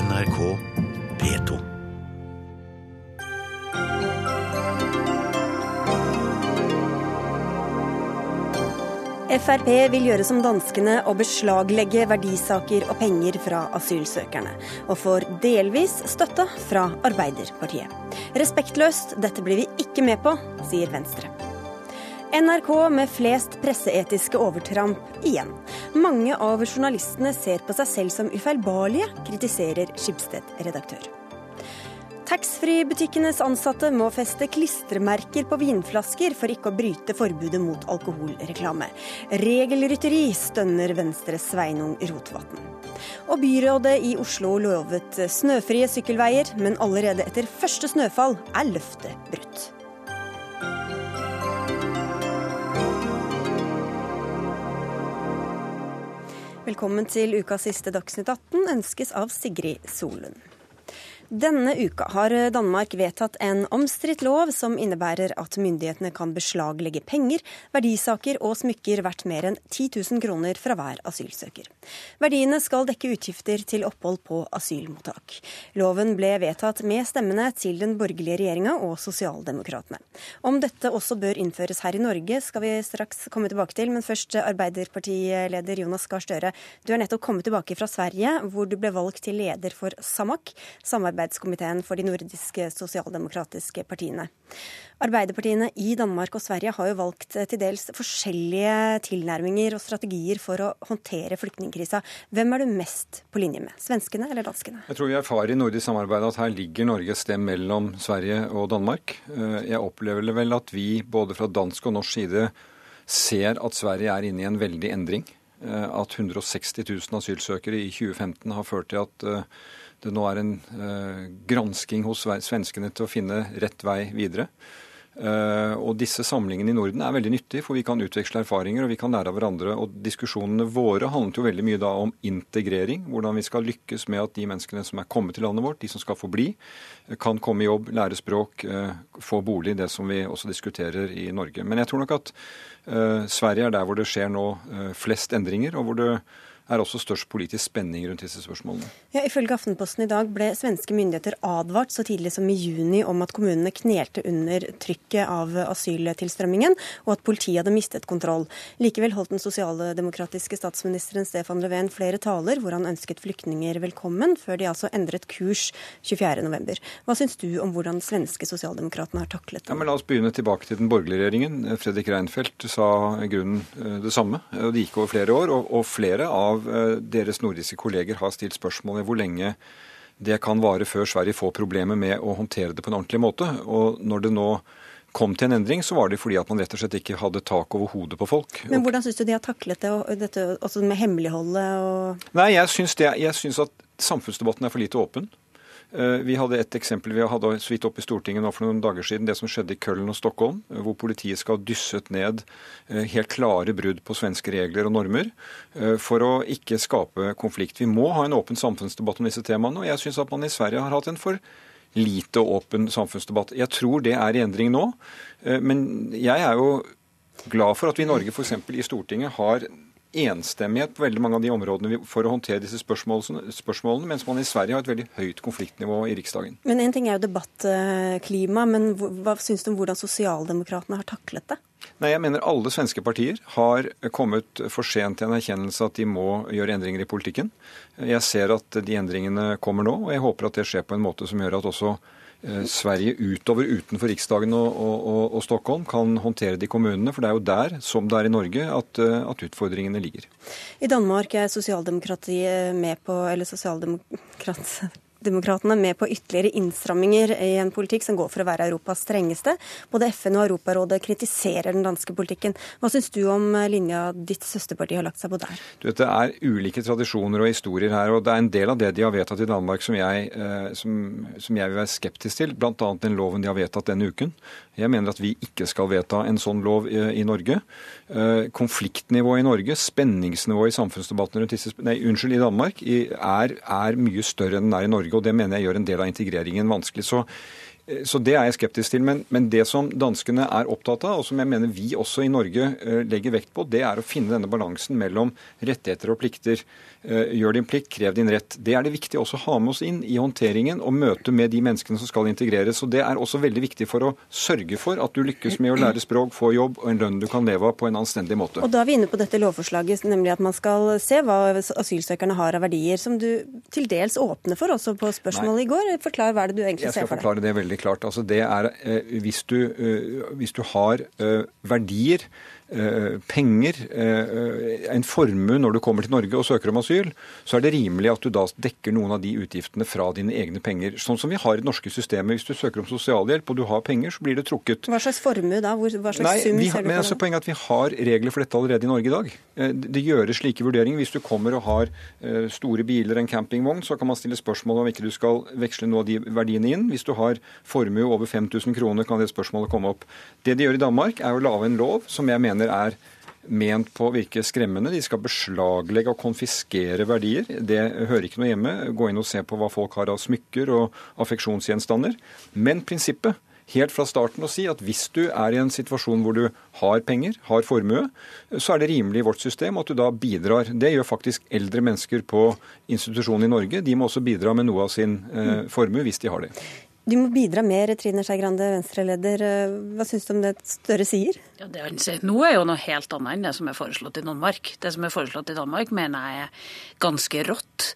NRK P2. Frp vil gjøre som danskene og beslaglegge verdisaker og penger fra asylsøkerne, og får delvis støtte fra Arbeiderpartiet. Respektløst, dette blir vi ikke med på, sier Venstre. NRK med flest presseetiske overtramp igjen. Mange av journalistene ser på seg selv som ufeilbarlige, kritiserer Skibsted-redaktør. Taxfree-butikkenes ansatte må feste klistremerker på vinflasker for ikke å bryte forbudet mot alkoholreklame. Regelrytteri, stønner Venstres Sveinung Rotevatn. Og byrådet i Oslo lovet snøfrie sykkelveier, men allerede etter første snøfall er løftet brutt. Velkommen til ukas siste Dagsnytt 18 ønskes av Sigrid Solund. Denne uka har Danmark vedtatt en omstridt lov som innebærer at myndighetene kan beslaglegge penger, verdisaker og smykker verdt mer enn 10 000 kroner fra hver asylsøker. Verdiene skal dekke utgifter til opphold på asylmottak. Loven ble vedtatt med stemmene til den borgerlige regjeringa og Sosialdemokratene. Om dette også bør innføres her i Norge, skal vi straks komme tilbake til, men først Arbeiderpartileder Jonas Gahr Støre. Du er nettopp kommet tilbake fra Sverige, hvor du ble valgt til leder for SAMAK. samarbeid samarbeidskomiteen for de nordiske sosialdemokratiske partiene. Arbeiderpartiene i Danmark og Sverige har jo valgt eh, til dels forskjellige tilnærminger og strategier for å håndtere flyktningkrisa. Hvem er du mest på linje med, svenskene eller danskene? Jeg tror vi erfarer i nordisk samarbeid at her ligger Norge et sted mellom Sverige og Danmark. Eh, jeg opplever vel at vi både fra dansk og norsk side ser at Sverige er inne i en veldig endring. Eh, at 160 000 asylsøkere i 2015 har ført til at det nå er en uh, gransking hos svenskene til å finne rett vei videre. Uh, og disse samlingene i Norden er veldig nyttige, for vi kan utveksle erfaringer og vi kan lære av hverandre. Og diskusjonene våre handlet jo veldig mye da om integrering. Hvordan vi skal lykkes med at de menneskene som er kommet til landet vårt, de som skal få bli, kan komme i jobb, lære språk, uh, få bolig. Det som vi også diskuterer i Norge. Men jeg tror nok at Sverige er der hvor det skjer nå flest endringer, og hvor det er også størst politisk spenning rundt disse spørsmålene. Ja, Ifølge Aftenposten i dag ble svenske myndigheter advart så tidlig som i juni om at kommunene knelte under trykket av asyltilstrømmingen, og at politiet hadde mistet kontroll. Likevel holdt den sosialdemokratiske statsministeren Stefan Löfven flere taler hvor han ønsket flyktninger velkommen, før de altså endret kurs 24.11. Hva syns du om hvordan svenske sosialdemokratene har taklet det? Ja, men la oss begynne tilbake til den borgerlige regjeringen. Fredrik Reinfeldt sa i grunnen eh, det samme. Det gikk over flere år, og flere av av eh, deres nordiske kolleger har stilt spørsmål ved hvor lenge det kan vare før Sverige får problemer med å håndtere det på en ordentlig måte. Og når det nå kom til en endring, så var det fordi at man rett og slett ikke hadde tak over hodet på folk. Men hvordan syns du de har taklet det, dette med hemmeligholdet og Nei, jeg syns, det, jeg syns at samfunnsdebatten er for lite åpen. Eh, vi hadde et eksempel vi hadde så vidt oppe i Stortinget nå for noen dager siden. Det som skjedde i Køllen og Stockholm, eh, hvor politiet skal ha dysset ned eh, helt klare brudd på svenske regler og normer for å ikke skape konflikt. Vi må ha en åpen samfunnsdebatt om disse temaene. Og jeg syns at man i Sverige har hatt en for lite åpen samfunnsdebatt. Jeg tror det er i endring nå. Men jeg er jo glad for at vi i Norge f.eks. i Stortinget har enstemmighet på veldig mange av de områdene for å håndtere disse spørsmålene, spørsmålene, mens man i Sverige har et veldig høyt konfliktnivå i Riksdagen. Men En ting er jo debattklima, men hva syns du om hvordan sosialdemokratene har taklet det? Nei, jeg mener Alle svenske partier har kommet for sent til en erkjennelse at de må gjøre endringer i politikken. Jeg ser at de endringene kommer nå, og jeg håper at det skjer på en måte som gjør at også Sverige utover utenfor Riksdagen og, og, og, Stockholm kan håndtere de kommunene. For det er jo der, som det er i Norge, at, eh, at utfordringene ligger. I Danmark er sosialdemokratiet med på, eller sosialdemokrat Demokratene med på ytterligere innstramminger i en politikk som går for å være Europas strengeste. Både FN og Europarådet kritiserer den danske politikken. Hva syns du om linja ditt søsterparti har lagt seg på der? Du vet, Det er ulike tradisjoner og historier her. og Det er en del av det de har vedtatt i Danmark som jeg, eh, som, som jeg vil være skeptisk til. Bl.a. den loven de har vedtatt denne uken. Jeg mener at vi ikke skal vedta en sånn lov i, i Norge. Eh, konfliktnivået i Norge, spenningsnivået i samfunnsdebatten rundt disse, nei, unnskyld, i Danmark, er, er mye større enn den er i Norge. Og Det mener jeg gjør en del av integreringen vanskelig. Så Så det er jeg skeptisk til. Men, men, det som danskene er opptatt av, og som jeg mener vi også i Norge legger vekt på, det er å finne denne balansen mellom rettigheter og plikter. Gjør din plikt, krev din rett. Det er det viktig også å ha med oss inn i håndteringen og møte med de menneskene som skal integreres. Og Det er også veldig viktig for å sørge for at du lykkes med å lære språk, få jobb og en lønn du kan leve av på en anstendig måte. Og Da er vi inne på dette lovforslaget, nemlig at man skal se hva asylsøkerne har av verdier, som du til dels åpner for også på spørsmålet Nei. i går. Forklar hva er det du egentlig ser for deg. Jeg skal forklare det veldig klart. Altså, det er, eh, hvis, du, eh, hvis du har eh, verdier penger, eh, en formue når du kommer til Norge og søker om asyl, så er det rimelig at du da dekker noen av de utgiftene fra dine egne penger. Sånn som vi har i det norske systemet. Hvis du søker om sosialhjelp og du har penger, så blir det trukket. Hva slags formue da? Hva slags Nei, sum ser du på altså, Poenget er at vi har regler for dette allerede i Norge i dag. Eh, det gjøres slike vurderinger. Hvis du kommer og har store biler, en campingvogn, så kan man stille spørsmål om ikke du skal veksle noe av de verdiene inn. Hvis du har formue over 5000 kroner, kan det spørsmålet komme opp. Det de gjør i Danmark, er å lage en lov som jeg mener mener er ment på å virke skremmende. De skal beslaglegge og konfiskere verdier. Det hører ikke noe hjemme. Gå inn og se på hva folk har av smykker og affeksjonsgjenstander. Men prinsippet, helt fra starten å si at hvis du er i en situasjon hvor du har penger, har formue, så er det rimelig i vårt system at du da bidrar. Det gjør faktisk eldre mennesker på institusjonen i Norge. De må også bidra med noe av sin eh, formue hvis de har det. Du må bidra mer, Trine Skei Grande, Venstre-leder. Hva syns du om det Støre sier? Ja, det han sier nå er jo noe helt annet enn det som er foreslått i Danmark. Det som er foreslått i Danmark, mener jeg er ganske rått.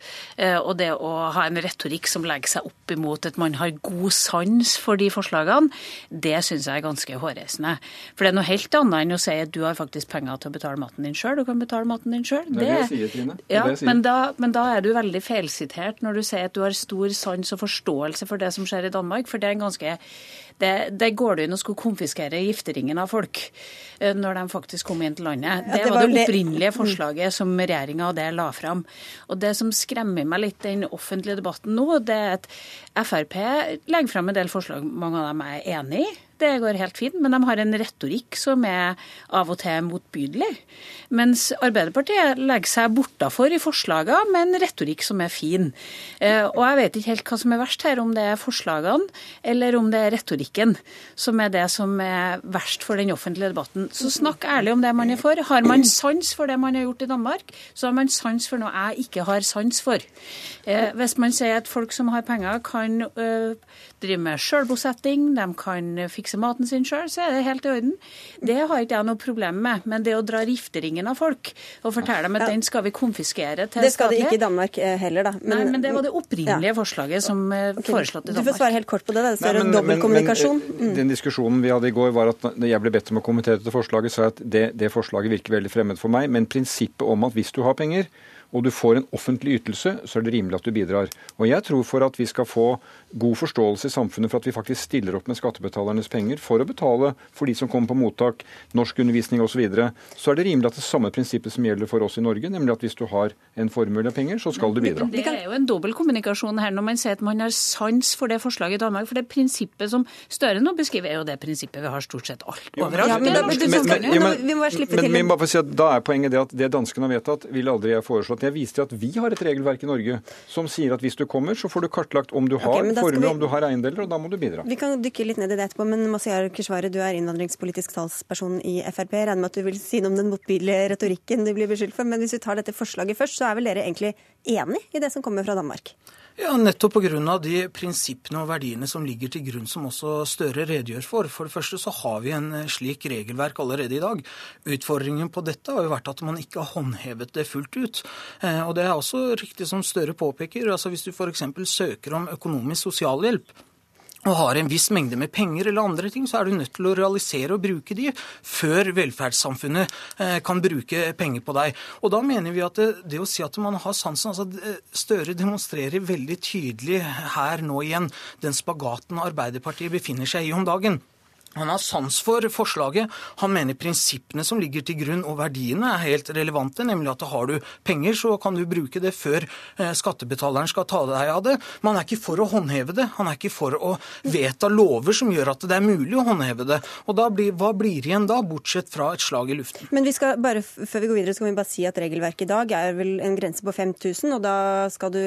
Eh, og det å ha en retorikk som legger seg opp imot at man har god sans for de forslagene, det syns jeg er ganske hårreisende. For det er noe helt annet enn å si at du har faktisk penger til å betale maten din sjøl. Du kan betale maten din sjøl. Det er det jeg sier, Trine. Ja, men da, men da er du veldig feilsitert når du sier at du har stor sans og forståelse for det som skjer i Danmark. For det er en ganske det, det går det inn å skulle konfiskere gifteringen av folk når de faktisk kom inn til landet. Det, ja, det var, det opprinnelige mm. forslaget som regjeringa og det la fram. Og det som skremmer meg litt i den offentlige debatten nå, det er at Frp legger fram en del forslag mange av dem er enig i. Det går helt fint, men de har en retorikk som er av og til motbydelig. Mens Arbeiderpartiet legger seg bortafor i forslagene med en retorikk som er fin. Eh, og jeg vet ikke helt hva som er verst her, om det er forslagene eller om det er retorikken som er det som er verst for den offentlige debatten. Så snakk ærlig om det man er for. Har man sans for det man har gjort i Danmark, så har man sans for noe jeg ikke har sans for. Eh, hvis man sier at folk som har penger, kan øh, drive med sjølbosetting, de kan fikse maten sin sjøl, så er det helt i orden. Det har ikke jeg noe problem med. Men det å dra rifteringen av folk og fortelle dem at den skal vi konfiskere til Det skal de ikke i Danmark eh, heller, da. Men, Nei, men det var det opprinnelige ja. forslaget som eh, okay. foreslått i Danmark. Du får svare helt kort på det. Det står dobbeltkommunikasjon. Mm. Den diskusjonen vi hadde i går, var at jeg ble bedt om å kommentere dette forslaget, sa jeg at det, det forslaget virker veldig fremmed for meg. Men prinsippet om at hvis du har penger, og du får en offentlig ytelse, så er det rimelig at du bidrar. Og jeg tror for at vi skal få god forståelse i samfunnet for at vi faktisk stiller opp med skattebetalernes penger for å betale for de som kommer på mottak, norskundervisning osv., så, videre, så er det rimelig at det samme prinsippet som gjelder for oss i Norge, nemlig at hvis du har en formue av penger, så skal du bidra. Det er jo en dobbeltkommunikasjon her når man sier at man har sans for det forslaget i Danmark. For det prinsippet som Støre nå beskriver, er jo det prinsippet vi har stort sett alt overalt. Ja, men, vi må slippe til. Men, bare si at Da er poenget det at det danskene har vedtatt, vil aldri jeg foreslått. Jeg viste til at vi har et regelverk i Norge som sier at hvis du kommer, så får du kartlagt om du har okay, formue, om du har eiendeler, og da må du bidra. Vi kan dykke litt ned i det etterpå, men Masiar Keshvari, du er innvandringspolitisk talsperson i Frp. Jeg regner med at du vil si noe om den motbydelige retorikken du blir beskyldt for, men hvis vi tar dette forslaget først, så er vel dere egentlig enig i det som kommer fra Danmark? Ja, Nettopp pga. de prinsippene og verdiene som ligger til grunn, som også Støre redegjør for. For det første så har vi en eh, slik regelverk allerede i dag. Utfordringen på dette har jo vært at man ikke har håndhevet det fullt ut. Eh, og det er også riktig som Støre påpeker. altså Hvis du f.eks. søker om økonomisk sosialhjelp, og har en viss mengde med penger eller andre ting, så er du nødt til å realisere og bruke de før velferdssamfunnet eh, kan bruke penger på deg. Og da mener vi at det, det å si at man har sansen altså Støre demonstrerer veldig tydelig her nå igjen den spagaten Arbeiderpartiet befinner seg i om dagen. Han har sans for forslaget. Han mener prinsippene som ligger til grunn og verdiene er helt relevante, nemlig at har du penger, så kan du bruke det før eh, skattebetaleren skal ta deg av det. Men han er ikke for å håndheve det. Han er ikke for å vedta lover som gjør at det er mulig å håndheve det. Og blir, Hva blir igjen da, bortsett fra et slag i luften? Men vi skal bare, før vi går videre, skal vi bare si at regelverket i dag er vel en grense på 5000, og da skal du,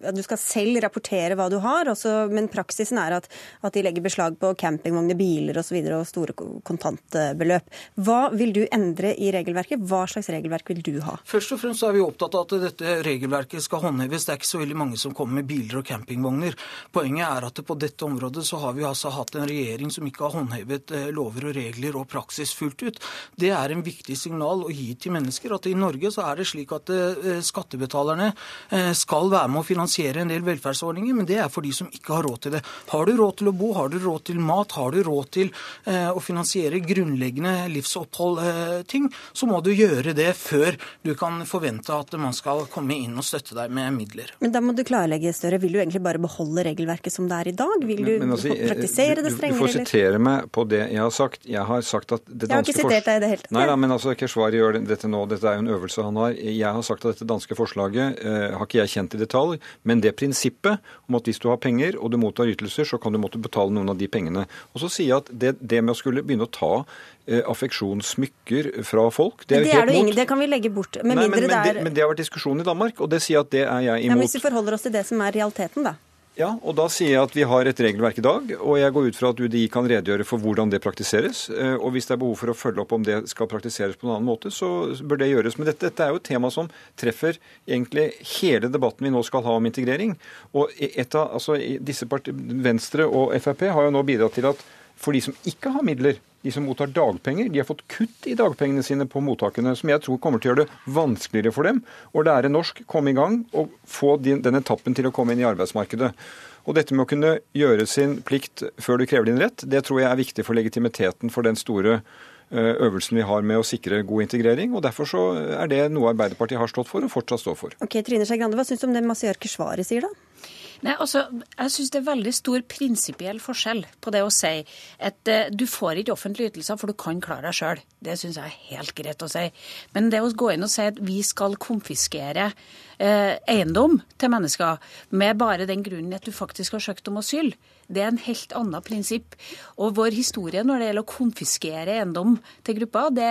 du skal selv rapportere hva du har, også, men praksisen er at, at de legger beslag på campingvogner biler osv. Og, så og store kontantbeløp. Hva vil du endre i regelverket? Hva slags regelverk vil du ha? Først og fremst er vi opptatt av at dette regelverket skal håndheves. Det er ikke så veldig mange som kommer med biler og campingvogner. Poenget er at på dette området så har vi altså hatt en regjering som ikke har håndhevet eh, lover og regler og praksis fullt ut. Det er en viktig signal å gi til mennesker at i Norge så er det slik at eh, skattebetalerne eh, skal være med å finansiere en del velferdsordninger, men det er for de som ikke har råd til det. Har du råd til å bo, har du råd til mat, har du råd til eh, å finansiere grunnleggende livsopphold-ting, eh, så må du gjøre det før du kan forvente at man skal komme inn og støtte deg med midler. Men da må du klarlegge, Støre. Vil du egentlig bare beholde regelverket som det er i dag? Vil du men, men altså, praktisere det strengere? Du får sitere meg på det jeg har sagt. Jeg har sagt at det danske Jeg har ikke sitert deg i det hele tatt. Nei, da, men altså, Keshvari gjør dette nå. Dette er jo en øvelse han har. Jeg har sagt at dette danske forslaget eh, har ikke jeg kjent i detalj, men det prinsippet om at hvis du har penger og du mottar ytelser, så kan du måtte betale noen av de pengene. Og så sier at det, det med å skulle begynne å ta eh, affeksjonssmykker fra folk. Det er jo helt mot. Det kan vi legge bort. Nei, men, men, det, men, det, har vært diskusjon i Danmark, og det sier at det er jeg imot. Ja, men Hvis vi forholder oss til det som er realiteten, da? Ja, og da sier jeg at vi har et regelverk i dag, og jeg går ut fra at UDI kan redegjøre for hvordan det praktiseres. Eh, og hvis det er behov for å følge opp om det skal praktiseres på en annen måte, så bør det gjøres. Men dette, dette er jo et tema som treffer egentlig hele debatten vi nå skal ha om integrering. Og et av, altså, disse part Venstre og Frp har jo nå bidratt til at for de som ikke har midler, de som mottar dagpenger, de har fått kutt i dagpengene sine på mottakene, som jeg tror kommer til å gjøre det vanskeligere for dem å lære norsk, komme i gang og få den etappen til å komme inn i arbeidsmarkedet. Og dette med å kunne gjøre sin plikt før du krever din rett, det tror jeg er viktig for legitimiteten for den store eh, øvelsen vi har med å sikre god integrering. og Derfor så er det noe Arbeiderpartiet har stått for og fortsatt står for. Ok, Trine Skei Grande, Hva syns du om det Masiar Keshvari sier, da? Nei, altså, Jeg syns det er veldig stor prinsipiell forskjell på det å si at uh, du får ikke offentlige ytelser, for du kan klare deg sjøl. Det syns jeg er helt greit å si. Men det å gå inn og si at vi skal konfiskere uh, eiendom til mennesker med bare den grunnen at du faktisk har søkt om asyl, det er en helt annet prinsipp. Og vår historie når det gjelder å konfiskere eiendom til grupper, det,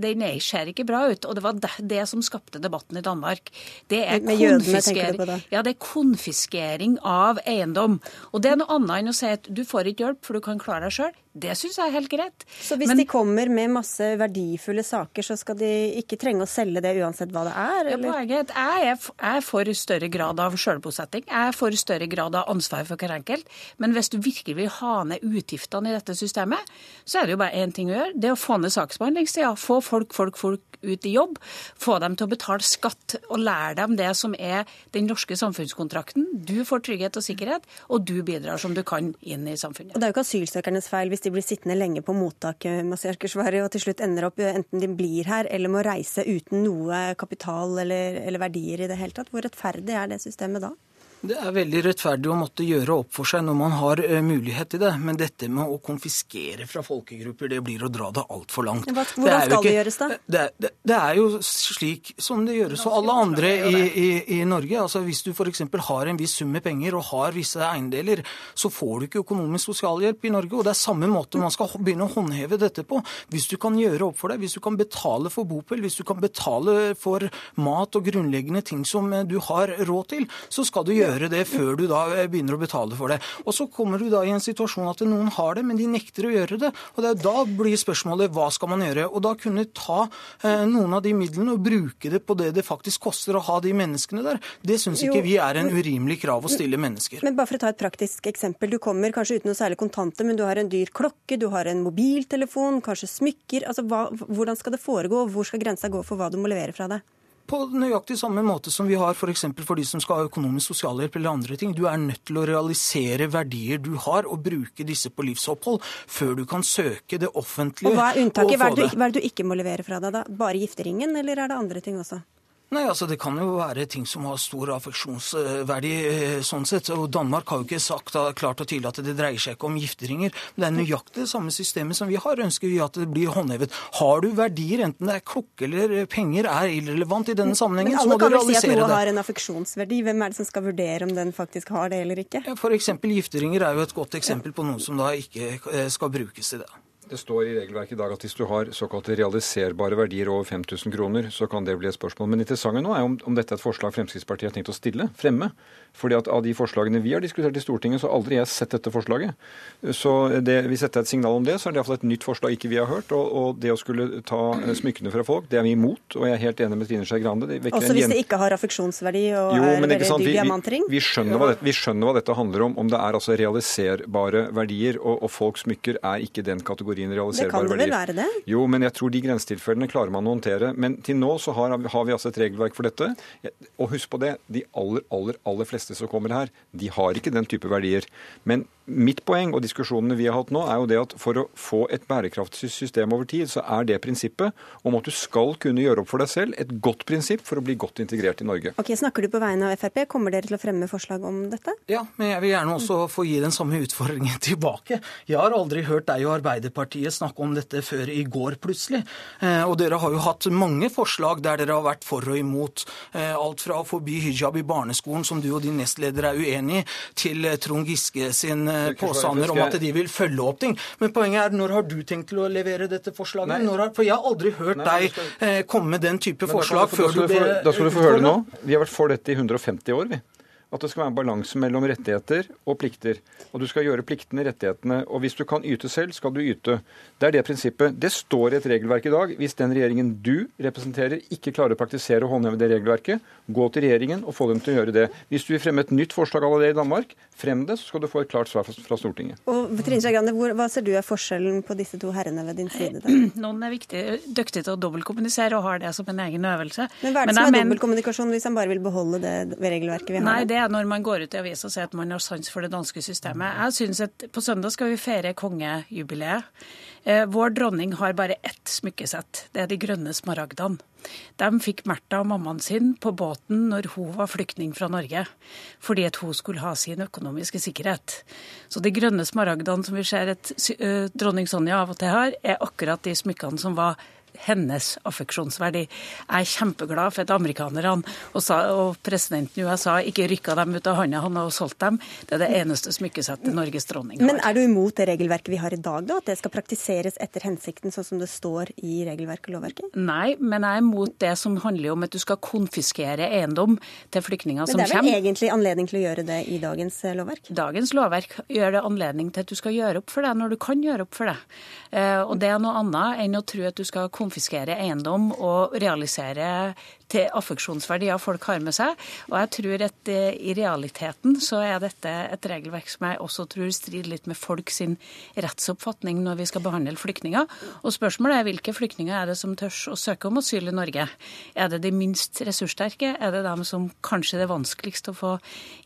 det, det ser ikke bra ut. Og det var det, det, som skapte debatten i Danmark. Det er, konfiskering, ja, det er konfiskering av eiendom. Og det er noe annet enn å si at du får ikke hjelp, for du kan klare deg sjøl. Det syns jeg er helt greit. Så hvis Men, de kommer med masse verdifulle saker, så skal de ikke trenge å selge det uansett hva det er? Ja, poenget er at jeg er for større grad av sjølbosetting. Jeg er for større grad av ansvar for hver enkelt. Men hvis du virkelig vil ha ned utgiftene i dette systemet, så er det jo bare én ting å gjøre. Det er å få ned saksbehandlingstida. Få folk, folk, folk ut i jobb. Få dem til å betale skatt, og lære dem det som er den norske samfunnskontrakten. Du får trygghet og sikkerhet, og du bidrar som du kan inn i samfunnet. Og Det er jo ikke asylsøkernes feil hvis de blir sittende lenge på mottaket og til slutt ender opp enten de blir her eller må reise uten noe kapital eller, eller verdier i det hele tatt. Hvor rettferdig er det systemet da? Det er veldig rettferdig å måtte gjøre opp for seg når man har uh, mulighet til det. Men dette med å konfiskere fra folkegrupper, det blir å dra det altfor langt. Hvordan det skal ikke, det gjøres, da? Det, det, det, er jo slik som det gjøres av alle andre i, i, i Norge. Altså Hvis du f.eks. har en viss sum med penger og har visse eiendeler, så får du ikke økonomisk sosialhjelp i Norge. Og det er samme måte man skal begynne å håndheve dette på. Hvis du kan gjøre opp for deg, hvis du kan betale for bopel, hvis du kan betale for mat og grunnleggende ting som eh, du har råd til, så skal du gjøre gjøre det før du da eh, begynner å betale for det. Og så kommer du da i en situasjon at noen har det, men de nekter å gjøre det. Og det er da blir spørsmålet hva skal man gjøre? Og da kunne ta eh, noen av de midlene og bruke det på det det faktisk koster å ha de menneskene der, det syns ikke vi er en urimelig krav å stille mennesker. Men bare for å ta et praktisk eksempel. Du kommer kanskje uten noe særlig kontanter, men du har en dyr klokke, du har en mobiltelefon, kanskje smykker. Altså, hva, hvordan skal det foregå? Hvor skal grensa gå for hva du må levere fra deg? På nøyaktig samme måte som vi har f.eks. For, for de som skal ha økonomisk sosialhjelp eller andre ting. Du er nødt til å realisere verdier du har, og bruke disse på livsopphold før du kan søke det offentlige. Og Hva er unntaket? Hva er, du, hva er det du ikke må levere fra deg da? Bare gifteringen, eller er det andre ting også? Nei, altså Det kan jo være ting som har stor affeksjonsverdi. Eh, sånn sett, og Danmark har jo ikke sagt klart og tydelig at det dreier seg ikke om gifteringer. Men det er nøyaktig det samme systemet som vi har. Ønsker vi at det blir håndhevet. Har du verdier, enten det er klokke eller penger, er irrelevant i denne sammenhengen, så må du realisere det. Men alle kan vel si at noe har en affeksjonsverdi. Hvem er det som skal vurdere om den faktisk har det eller ikke? Ja, F.eks. gifteringer er jo et godt eksempel på noe som da ikke eh, skal brukes til det. Det står i regelverket i dag at hvis du har såkalte realiserbare verdier over 5000 kroner, så kan det bli et spørsmål. Men interessante nå er om, om dette er et forslag Fremskrittspartiet har tenkt å stille, fremme. Fordi at av de forslagene vi har diskutert i Stortinget, så har aldri jeg sett dette forslaget. Så det, hvis dette er et signal om det, så er det iallfall et nytt forslag ikke vi har hørt. Og, og, det å skulle ta smykkene fra folk, det er vi imot. Og jeg er helt enig med Trine Skei Grande. Også hvis det ikke har affeksjonsverdi og jo, er veldig dyr diamantring? Vi, vi, skjønner dette, vi, skjønner hva dette handler om. Om det er altså realiserbare verdier, og, og folks smykker er ikke den kategorien realiserbare verdier. Det kan det vel være det? Jo, men jeg tror de grensetilfellene klarer man å håndtere. Men til nå så har, har vi altså et regelverk for dette. Og husk på det, de aller, aller, aller fleste som kommer her, de har ikke den type verdier. Men Mitt poeng og diskusjonene vi har hatt nå, er jo det at for å få et bærekraftig system over tid, så er det prinsippet om at du skal kunne gjøre opp for deg selv, et godt prinsipp for å bli godt integrert i Norge. Ok, Snakker du på vegne av Frp? Kommer dere til å fremme forslag om dette? Ja, men jeg vil gjerne også få gi den samme utfordringen tilbake. Jeg har aldri hørt deg og Arbeiderpartiet snakke om dette før i går, plutselig. Eh, og dere har jo hatt mange forslag der dere har vært for og imot. Eh, alt fra å forby hijab i barneskolen, som du og din nestleder er uenig i, til Trond Giske sin påstander om at de vil følge opp ting. Men poenget er, når har du tenkt til å levere dette forslaget? Har, for jeg har aldri hørt Nei, deg skal... eh, komme med den type forslag før du ble Da skal du få høre det nå. Vi har vært for dette i 150 år, vi at det skal være en balanse mellom rettigheter og plikter. Og du skal gjøre pliktene rettighetene. Og hvis du kan yte selv, skal du yte. Det er det prinsippet. Det står i et regelverk i dag. Hvis den regjeringen du representerer, ikke klarer å praktisere og håndheve det regelverket, gå til regjeringen og få dem til å gjøre det. Hvis du vil fremme et nytt forslag av det i Danmark, frem det, så skal du få et klart svar fra Stortinget. Og Trine Skei Grande, Hva ser du er forskjellen på disse to herrene ved din side? Da? Noen er viktig, dyktige til å dobbeltkommunisere og har det som en egen øvelse. Men hva er det som er men... dobbeltkommunikasjon hvis han bare vil beholde det regelverket vi har? Nei, det er når man går ut i avisa og sier at man har sans for det danske systemet. Jeg synes at På søndag skal vi feire kongejubileet. Eh, vår dronning har bare ett smykkesett. Det er de grønne smaragdene. De fikk Märtha og mammaen sin på båten når hun var flyktning fra Norge, fordi at hun skulle ha sin økonomiske sikkerhet. Så de grønne smaragdene som vi ser at eh, dronning Sonja av og til har, er akkurat de smykkene som var hennes affeksjonsverdi. Jeg er kjempeglad for at amerikanerne og, og, presidenten i USA ikke rykka dem ut av hånda han og solgt dem. Det er det eneste smykkesettet Norges dronning har. Men er du imot det regelverket vi har i dag, da? At det skal praktiseres etter hensikten, sånn som det står i regelverket og lovverket? Nei, men jeg er imot det som handler om at du skal konfiskere eiendom til flyktninger som kommer. Men det er vel kommer. egentlig anledning til å gjøre det i dagens eh, lovverk? Dagens lovverk gjør det anledning til at du skal gjøre opp for det når du kan gjøre opp for det. Eh, og det er noe annet enn å tro at du skal konfiskere eiendom og realisere til affeksjonsverdier folk har med seg. Og jeg tror at eh, i realiteten så er dette et regelverk som jeg også tror strider litt med folk sin rettsoppfatning når vi skal behandle flyktninger. Og spørsmålet er hvilke flyktninger er det som tør å søke om asyl i Norge? Er det de minst ressurssterke? Er det dem som kanskje er vanskeligst å få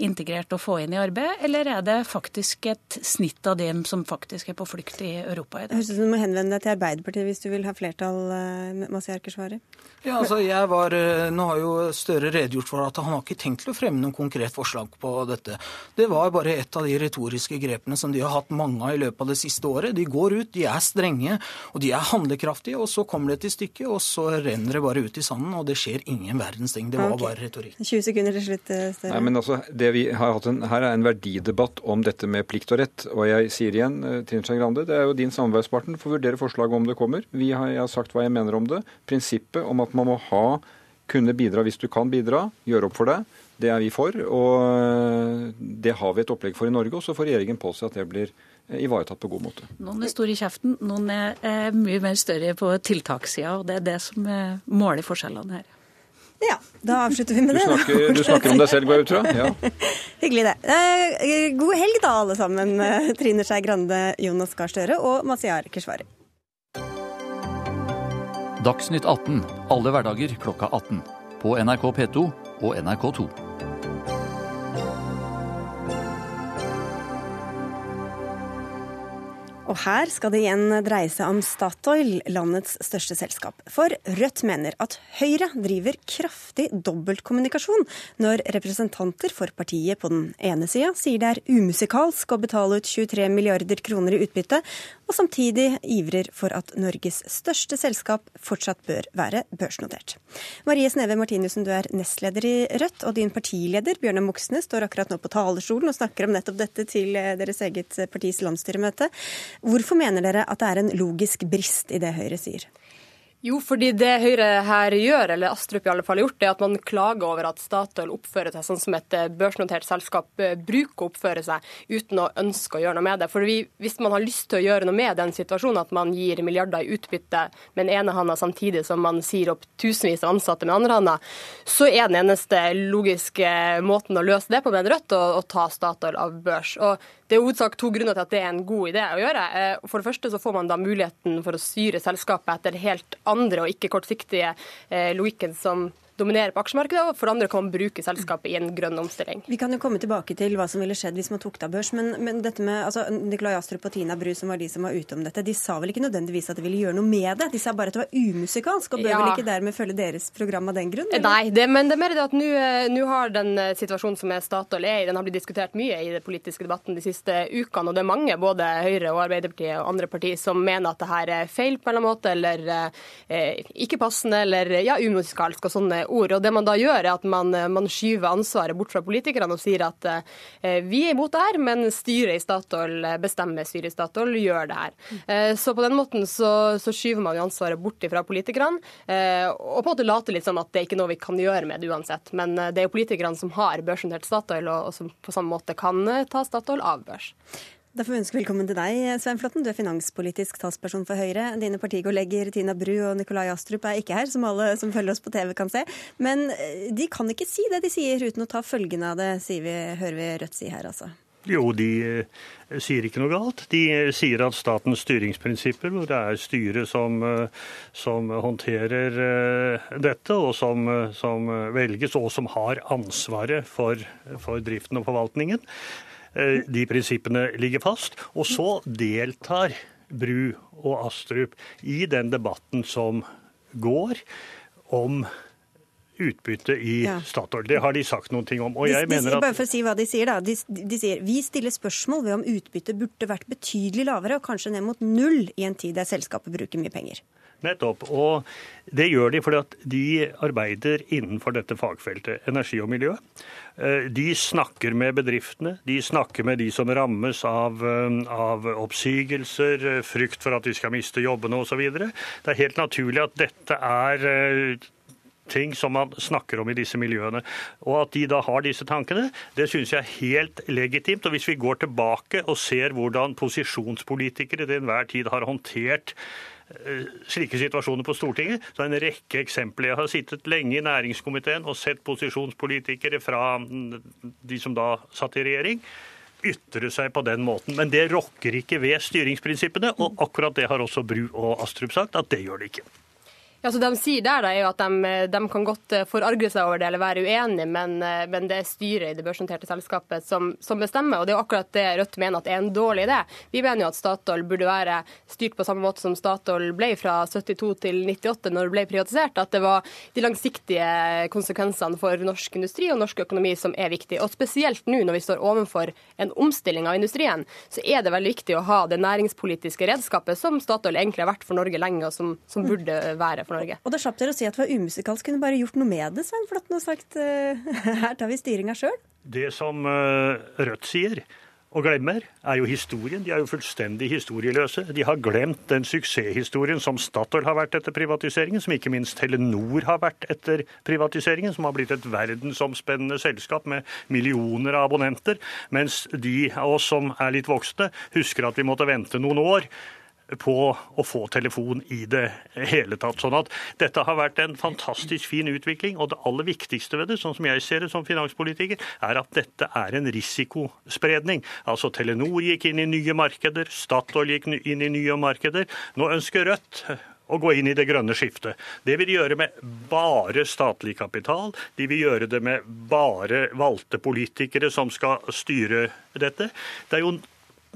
integrert og få inn i arbeid? Eller er det faktisk et snitt av dem som faktisk er på flukt i Europa i dag? Det høres ut som du må henvende deg til Arbeiderpartiet hvis du vil ha flertall, eh, Ja, altså jeg var eh, nå har jo Støre redegjort for at han har ikke tenkt til å fremme noen konkret forslag på dette. Det var bare et av de retoriske grepene som de har hatt mange av i løpet av det siste året. De går ut, de er strenge, og de er handlekraftige, og så kommer det til stykket, og så renner det bare ut i sanden, og det skjer ingen verdens ting. Det var okay. bare retorikk. 20 sekunder til slutt, eh, Støre. Nei, men altså, det vi har hatt en, Her er en verdidebatt om dette med plikt og rett. Og jeg sier igjen, eh, Trine Skei Grande, det er jo din samarbeidspartner, får vurdere forslaget om det kommer. Vi har, jeg har sagt hva jeg mener om det. Prinsippet om at man må ha kunne bidra hvis du kan bidra, gjøre opp for deg. Det er vi for, og det har vi et opplegg for i Norge. Og så får regjeringen på seg at det blir ivaretatt på god måte. Noen er store i kjeften, noen er, mye mer større på tiltakssida. Og det er det som måler forskjellene her. Ja, da avslutter vi med det. Du snakker, du snakker om deg selv, går jeg ut fra? Ja. Hyggelig, det. Eh, god helg da, alle sammen. Trine Skei Grande, Jonas Gahr Støre og Masiar Keshvari. Dagsnytt 18 alle hverdager klokka 18. På NRK P2 og NRK2. Og her skal det igjen dreie seg om Statoil, landets største selskap. For Rødt mener at Høyre driver kraftig dobbeltkommunikasjon når representanter for partiet på den ene sida sier det er umusikalsk å betale ut 23 milliarder kroner i utbytte, og samtidig ivrer for at Norges største selskap fortsatt bør være børsnotert. Marie Sneve Martinussen, du er nestleder i Rødt, og din partileder Bjørnar Moxnes står akkurat nå på talerstolen og snakker om nettopp dette til deres eget partis landsstyremøte. Hvorfor mener dere at det er en logisk brist i det Høyre sier? Jo, fordi det Høyre her gjør, eller Astrup i alle fall har gjort, er at man klager over at Statoil oppfører seg sånn som et eh, børsnotert selskap eh, bruker å oppføre seg, uten å ønske å gjøre noe med det. For Hvis man har lyst til å gjøre noe med den situasjonen, at man gir milliarder i utbytte med den ene handa samtidig som man sier opp tusenvis av ansatte med andre handa, så er den eneste logiske måten å løse det på med en Rødt å ta Statoil av børs. Og det er hovedsak to grunner til at det er en god idé å gjøre. Eh, for det første så får man da muligheten for å styre selskapet etter helt andre og ikke kortsiktige eh, logikken som dominerer på aksjemarkedet, og for det andre kan man bruke selskapet i en grønn omstilling. Vi kan jo komme tilbake til hva som ville skjedd hvis man tok det av børs, men, men dette med altså, Nikolai Astrup og Tina Bru, som var de som var ute om dette, de sa vel ikke nødvendigvis at de ville gjøre noe med det? De sa bare at det var umusikalsk, og bør ja. vel ikke dermed følge deres program av den grunn? Eller? Nei, det, men det er mer det at nå eh, har den eh, situasjonen som er Statoil er i, den har blitt diskutert mye i den politiske debatten de siste ukene, og det er mange, både Høyre og Arbeiderpartiet og andre partier, som mener at det her er feil på en eller annen måte, eller eh, ikke passende, eller ja, umusikalsk og sånne ord. Og det man da gjør, er at man, man skyver ansvaret bort fra politikerne og sier at eh, vi er imot det her, men styret i Statoil bestemmer styret i Statoil gjør det her. Eh, så på den måten så, så skyver man ansvaret bort fra politikerne, eh, og på en måte later litt som at det er ikke noe vi kan gjøre med det uansett. Men eh, det er jo politikerne som har børsnotert Statoil, og, som på samme måte kan eh, ta Statoil av børs. Da får vi ønske velkommen til deg, Svein Flåtten. Du er finanspolitisk talsperson for Høyre. Dine partikolleger Tina Bru og Nikolai Astrup er ikke her, som alle som følger oss på TV kan se. Men eh, de kan ikke si det de sier uten å ta følgene av det, vi, hører vi Rødt si her, altså. Jo, de eh, sier ikke noe galt. De eh, sier at statens styringsprinsipper, hvor det er styret som, som håndterer dette, og som, som, velges, og som har ansvaret for, for driften og forvaltningen, de prinsippene ligger fast. Og så deltar Bru og Astrup i den debatten som går om utbytte i ja. Statoil. Det har de sagt noen ting om. Og jeg de, de, mener at... Bare for å si hva de sier, da. De, de, sier vi stiller spørsmål ved om utbyttet burde vært betydelig lavere, og kanskje ned mot null i en tid der selskapet bruker mye penger. Nettopp. Og det gjør de fordi at de arbeider innenfor dette fagfeltet, energi og miljø. Eh, de snakker med bedriftene, de snakker med de som rammes av, eh, av oppsigelser, eh, frykt for at de skal miste jobbene osv. Det er helt naturlig at dette er ting som man snakker om i disse miljøene. Og at de da har disse tankene, det synes jeg er helt legitimt. Og hvis vi går tilbake og ser hvordan posisjonspolitikere til enhver tid har håndtert Eh, slike situasjoner på Stortinget. Så en rekke eksempler. Jeg har sittet lenge i næringskomiteen og sett posisjonspolitikere fra mm, de som da satt i regjering, ytre seg på den måten. Men det rokker ikke ved styringsprinsippene, og akkurat det har også Bru og Astrup sagt, at det gjør det ikke. Ja, så De sier der da, er jo at de, de kan godt eh, forarge seg over det eller være uenige, men, eh, men det er styret i det børsnoterte selskapet som, som, bestemmer. og Det er jo akkurat det Rødt mener at er en dårlig idé. Vi mener jo at Statoil burde være styrt på samme måte som Statoil ble fra 72 til 98 når det ble privatisert. At det var de langsiktige konsekvensene for norsk industri og norsk økonomi som er viktig. Og Spesielt nå når vi står overfor en omstilling av industrien, så er det veldig viktig å ha det næringspolitiske redskapet som Statoil egentlig har vært for Norge lenge, og som, som burde være for for Norge. Og da slapp dere å si at det var umusikalsk. Kunne bare gjort noe med det, Svein Flåtten, og sagt uh, her tar vi styringa sjøl? Det som uh, Rødt sier, og glemmer, er jo historien. De er jo fullstendig historieløse. De har glemt den suksesshistorien som Statoil har vært etter privatiseringen, som ikke minst Telenor har vært etter privatiseringen, som har blitt et verdensomspennende selskap med millioner av abonnenter, mens de av oss som er litt voksne, husker at vi måtte vente noen år på å få telefon i det hele tatt. Sånn at dette har vært en fantastisk fin utvikling. Og det aller viktigste ved det, sånn som jeg ser det som finanspolitiker, er at dette er en risikospredning. Altså Telenor gikk inn i nye markeder, Statoil gikk inn i nye markeder. Nå ønsker Rødt å gå inn i det grønne skiftet. Det vil de gjøre med bare statlig kapital. De vil gjøre det med bare valgte politikere som skal styre dette. Det er jo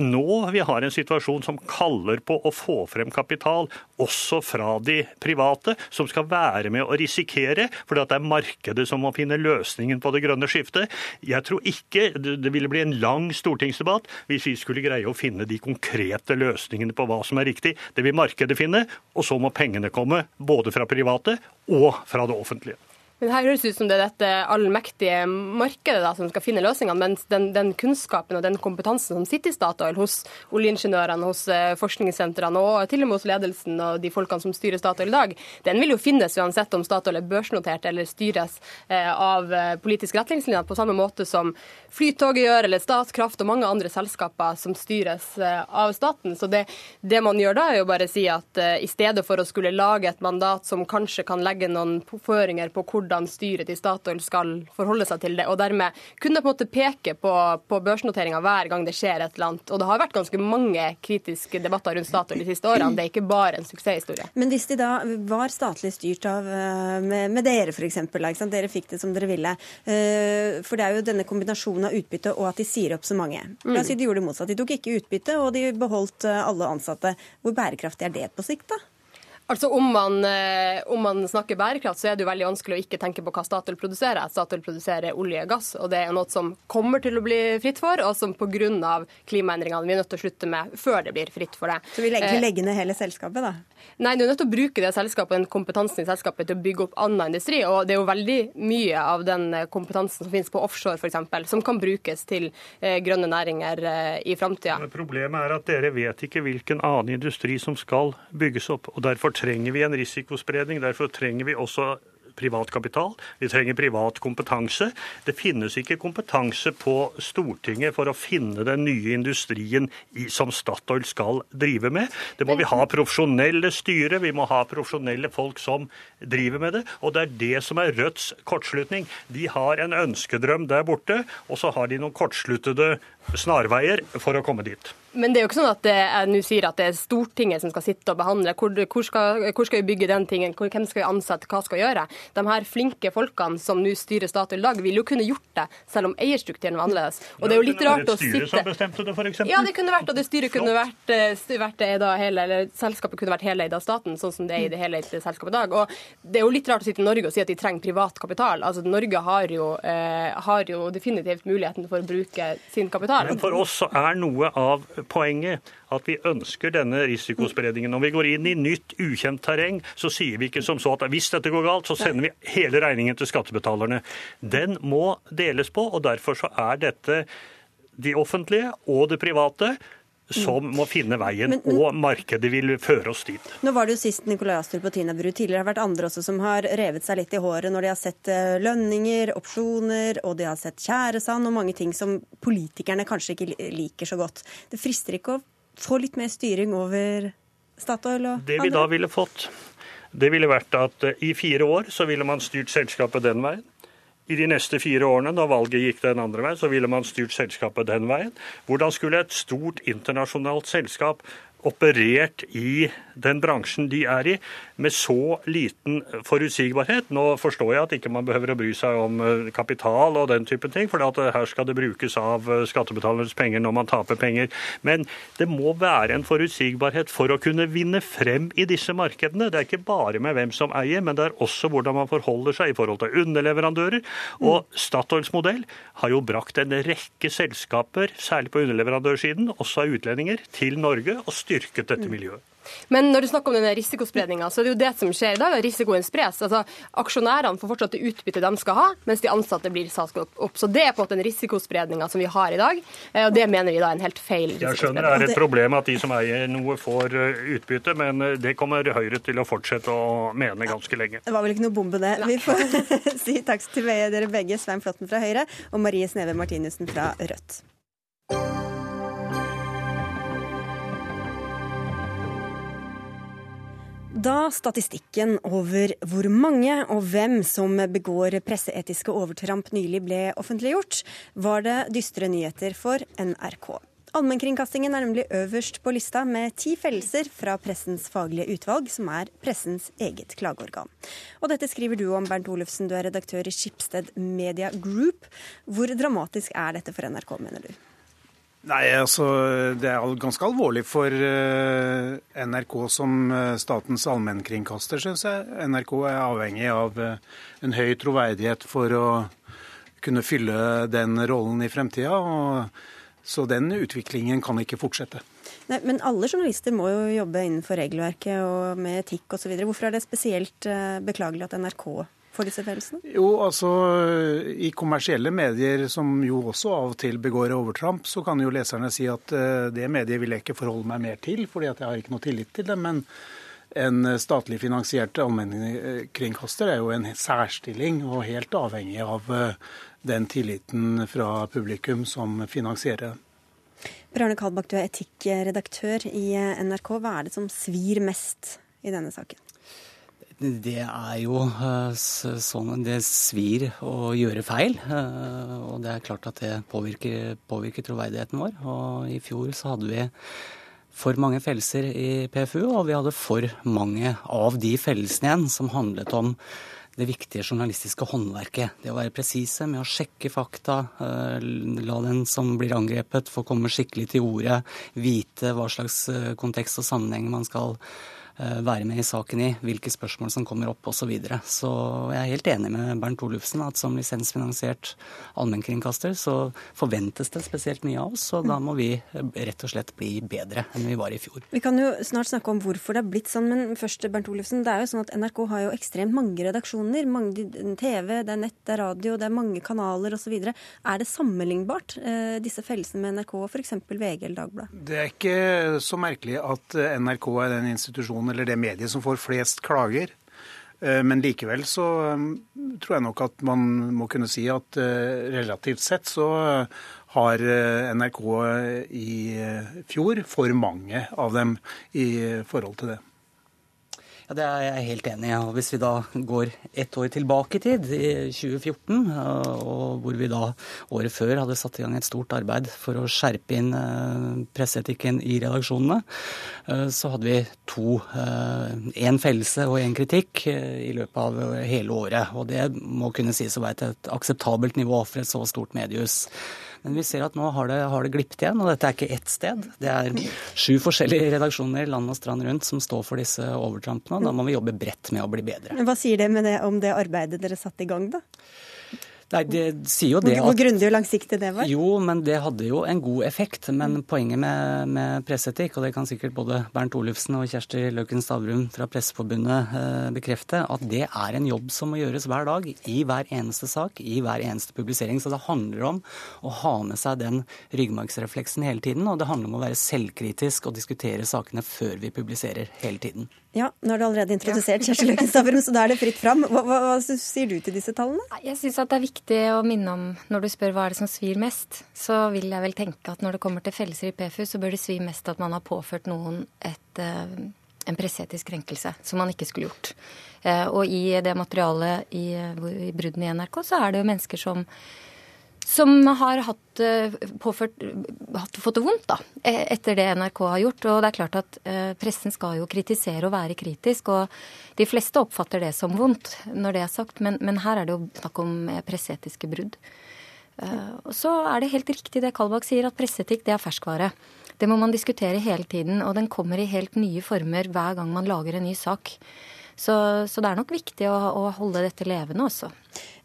nå vi har en situasjon som kaller på å få frem kapital, også fra de private, som skal være med å risikere, fordi at det er markedet som må finne løsningen på det grønne skiftet. Jeg tror ikke det ville bli en lang stortingsdebatt hvis vi skulle greie å finne de konkrete løsningene på hva som er riktig. Det vil markedet finne, og så må pengene komme både fra private og fra det offentlige. Men her høres det ut som det er dette allmektige markedet da, som skal finne løsningene, mens den, den, kunnskapen og den kompetansen som sitter i Statoil, hos oljeingeniørene, hos eh, forskningssentrene og til og med hos ledelsen og de folkene som styrer Statoil i dag, den vil jo finnes uansett om Statoil er børsnotert eller styres eh, av eh, politiske retningslinjer, på samme måte som Flytoget gjør, eller Statkraft og mange andre selskaper som styres av staten. Så det, det, man gjør da, er jo bare å si at i stedet for å skulle lage et mandat som kanskje kan legge noen føringer på hvor hvordan styret til Statoil skal forholde seg til det. Og dermed kunne på en måte peke på, på børsnoteringa hver gang det skjer et eller annet. Og det har vært ganske mange kritiske debatter rundt Statoil de siste årene. Det er ikke bare en suksesshistorie. Men hvis de da var statlig styrt av eh, med, med dere, f.eks. Dere fikk det som dere ville. Eh, for det er jo denne kombinasjonen av utbytte og at de sier opp så mange. La oss si de gjorde det motsatt. De tok ikke utbytte, og de beholdt eh, alle ansatte. Hvor bærekraftig er det på sikt, da? Altså om man, eh, om man, snakker bærekraft, så er det jo veldig vanskelig å ikke tenke på hva Statoil produserer. Statoil produserer olje og gass, og det er noe som kommer til å bli fritt for, og som pga. klimaendringene vi er nødt til å slutte med før det blir fritt for det. Så vi legger, eh, legger ned hele selskapet, da? Nei, du er nødt til å bruke det selskapet, den kompetansen i selskapet til å bygge opp annen industri. Og det er jo veldig mye av den eh, kompetansen som finnes på offshore f.eks., som kan brukes til grønne næringer i framtida. Problemet er at dere vet ikke hvilken annen industri som skal bygges opp. og derfor trenger vi en risikospredning. Derfor trenger vi også privat kapital. Vi trenger privat kompetanse. Det finnes ikke kompetanse på Stortinget for å finne den nye industrien som Statoil skal drive med. Det må vi ha profesjonelle styre, vi må ha profesjonelle folk som driver med det. Og det er det som er Rødts kortslutning. De har en ønskedrøm der borte, og så har de noen kortsluttede snarveier for å komme dit. Men det er jo ikke sånn at jeg nå sier at det er Stortinget som skal sitte og behandle. Hvor, hvor, skal, hvor skal, vi bygge den tingen? Hvor, hvem skal vi ansette? Hva skal vi gjøre? De her flinke folkene som nå styrer Statoil i dag, ville jo kunne gjort det, selv om eierstrukturen var annerledes. Og det er jo litt rart å sitte som bestemte det, f.eks.? Ja, det kunne vært, og det styret kunne vært, eh, vært da hele, eller selskapet kunne vært heleid av staten, sånn som det er i det hele selskapet i dag. Og det er jo litt rart å sitte i Norge og si at de trenger privat kapital. Altså, Norge har jo, eh, har jo definitivt muligheten for å bruke sin kapital. Men for oss så er noe av poenget at vi ønsker denne risikospredningen. Når vi går inn i nytt, ukjent terreng, så sier vi ikke som så at hvis dette går galt, så sender vi hele regningen til skattebetalerne. Den må deles på, og derfor så er dette de offentlige og det private som må finne veien, men, men, og markedet vil føre oss dit. Nå var det jo sist Nikolai Astrup og Tina Bru. Tidligere har det vært andre også som har revet seg litt i håret når de har sett eh, lønninger, opsjoner, og de har sett tjæresand og mange ting som politikerne kanskje ikke liker så godt. Det frister ikke å få litt mer styring over Statoil og andre? Det vi da ville fått, det ville vært at eh, i fire år så ville man styrt selskapet den veien. I de neste fire årene, da valget gikk den andre veien, så ville man styrt selskapet den veien. Hvordan skulle et stort internasjonalt selskap operert i den bransjen de er i, med så liten forutsigbarhet. Nå forstår jeg at ikke man behøver å bry seg om eh, kapital og den type ting, for eh, her skal det brukes av eh, skattebetalernes penger når man taper penger. Men det må være en forutsigbarhet for å kunne vinne frem i disse markedene. Det er ikke bare med hvem som eier, men det er også hvordan man forholder seg i forhold til underleverandører. Og Statoils modell har jo brakt en rekke selskaper, særlig på underleverandørsiden, også av utlendinger, til Norge og styrket dette miljøet. Men når du snakker om denne risikospredninga, så er det jo det som skjer i dag. Risikoen spres. Altså, Aksjonærene får fortsatt det utbyttet de skal ha, mens de ansatte blir satt opp. Så det er på en måte den risikospredninga som vi har i dag, eh, og det mener vi da er en helt feil Jeg skjønner det er et problem at de som eier noe, får eh, utbytte, men eh, det kommer Høyre til å fortsette å mene ganske lenge. Det var vel ikke noe bombe, det. Vi får si takk til dere begge, Svein Flåtten fra Høyre og Marie Sneve Martinussen fra Rødt. Da statistikken over hvor mange og hvem som begår presseetiske overtramp nylig ble offentliggjort, var det dystre nyheter for NRK. Allmennkringkastingen er nemlig øverst på lista med ti fellelser fra Pressens faglige utvalg, som er pressens eget klageorgan. Og dette skriver du om, Bernt Olufsen, du er redaktør i Skipsted Media Group. Hvor dramatisk er dette for NRK, mener du? Nei, altså Det er ganske alvorlig for uh, NRK som uh, statens allmennkringkaster, syns jeg. NRK er avhengig av uh, en høy troverdighet for å kunne fylle den rollen i fremtida. Så den utviklingen kan ikke fortsette. Nei, Men alle journalister må jo jobbe innenfor regelverket og med etikk osv. Hvorfor er det spesielt beklagelig at NRK for disse følelsene? Jo, altså I kommersielle medier, som jo også av og til begår overtramp, så kan jo leserne si at uh, det mediet vil jeg ikke forholde meg mer til, fordi at jeg har ikke noe tillit til det. Men en statlig finansiert allmennkringkaster er jo en særstilling og helt avhengig av uh, den tilliten fra publikum som finansierer Bjarne Kalbakk, du er etikkredaktør i NRK. Hva er det som svir mest i denne saken? Det er jo eh, sånn det svir å gjøre feil. Eh, og det er klart at det påvirker, påvirker troverdigheten vår. Og i fjor så hadde vi for mange fellelser i PFU, og vi hadde for mange av de fellelsene igjen som handlet om det viktige journalistiske håndverket. Det å være presise med å sjekke fakta, eh, la den som blir angrepet få komme skikkelig til ordet, vite hva slags kontekst og sammenheng man skal Eh, være med i saken i, hvilke spørsmål som kommer opp osv. Så, videre. så jeg er helt enig med Bernt Olufsen at som lisensfinansiert allmennkringkaster så forventes det spesielt mye av oss, og da må vi rett og slett bli bedre enn vi var i fjor. Vi kan jo snart snakke om hvorfor det er blitt sånn, men først Bernt Olufsen. Det er jo sånn at NRK har jo ekstremt mange redaksjoner. Mange TV, det er nett, det er radio, det er mange kanaler osv. Er det sammenlignbart, eh, disse fellelsene med NRK og f.eks. VG eller Dagbladet? Det er ikke så merkelig at NRK er den institusjonen eller det mediet som får flest klager. Eh, men likevel så eh, tror jeg nok at man må kunne si at eh, relativt sett så har NRK i fjor for mange av dem i forhold til det. Ja, Det er jeg helt enig i. Hvis vi da går ett år tilbake i tid, i 2014, og hvor vi da året før hadde satt i gang et stort arbeid for å skjerpe inn eh, presseetikken i redaksjonene, eh, så hadde vi to, én eh, fellelse og én kritikk i løpet av hele året. Og det må kunne sies å være et akseptabelt nivå for et så stort mediehus. Men vi ser at nå har det, har det glippet igjen, og dette er ikke ett sted. Det er sju forskjellige redaksjoner land og strand rundt som står for disse overtrampene. Da må vi jobbe bredt med å bli bedre. Hva sier det, det om det arbeidet dere satte i gang, da? Nei, det sier jo det at... Hvor grundig og langsiktig det var? Jo, men det hadde jo en god effekt. Men poenget med, med presseetikk, og det kan sikkert både Bernt Olufsen og Kjersti Løken Stavrum fra Presseforbundet eh, bekrefte, at det er en jobb som må gjøres hver dag. I hver eneste sak, i hver eneste publisering. Så det handler om å ha med seg den ryggmargsrefleksen hele tiden. Og det handler om å være selvkritisk og diskutere sakene før vi publiserer hele tiden. Ja, nå har du allerede introdusert ja. Kjersti Løken Stavrum, så da er det fritt fram. Hva, hva, hva sier du til disse tallene? Jeg synes at det er viktig å minne om når du spør hva er det som svir mest, så vil jeg vel tenke at når det kommer til fellelser i PFU, så bør det svi mest at man har påført noen et, eh, en presseetisk krenkelse som man ikke skulle gjort. Eh, og i det materialet i, i bruddene i NRK, så er det jo mennesker som som har hatt, eh, påført, hatt, fått det vondt da, e, etter det NRK har gjort. Og det er klart at eh, pressen skal jo kritisere og være kritisk. Og de fleste oppfatter det som vondt når det er sagt, men, men her er det jo snakk om eh, presseetiske brudd. Og så er det helt riktig det Kalbakk sier, at presseetikk det er ferskvare. Det må man diskutere hele tiden, og den kommer i helt nye former hver gang man lager en ny sak. Så, så det er nok viktig å, å holde dette levende også.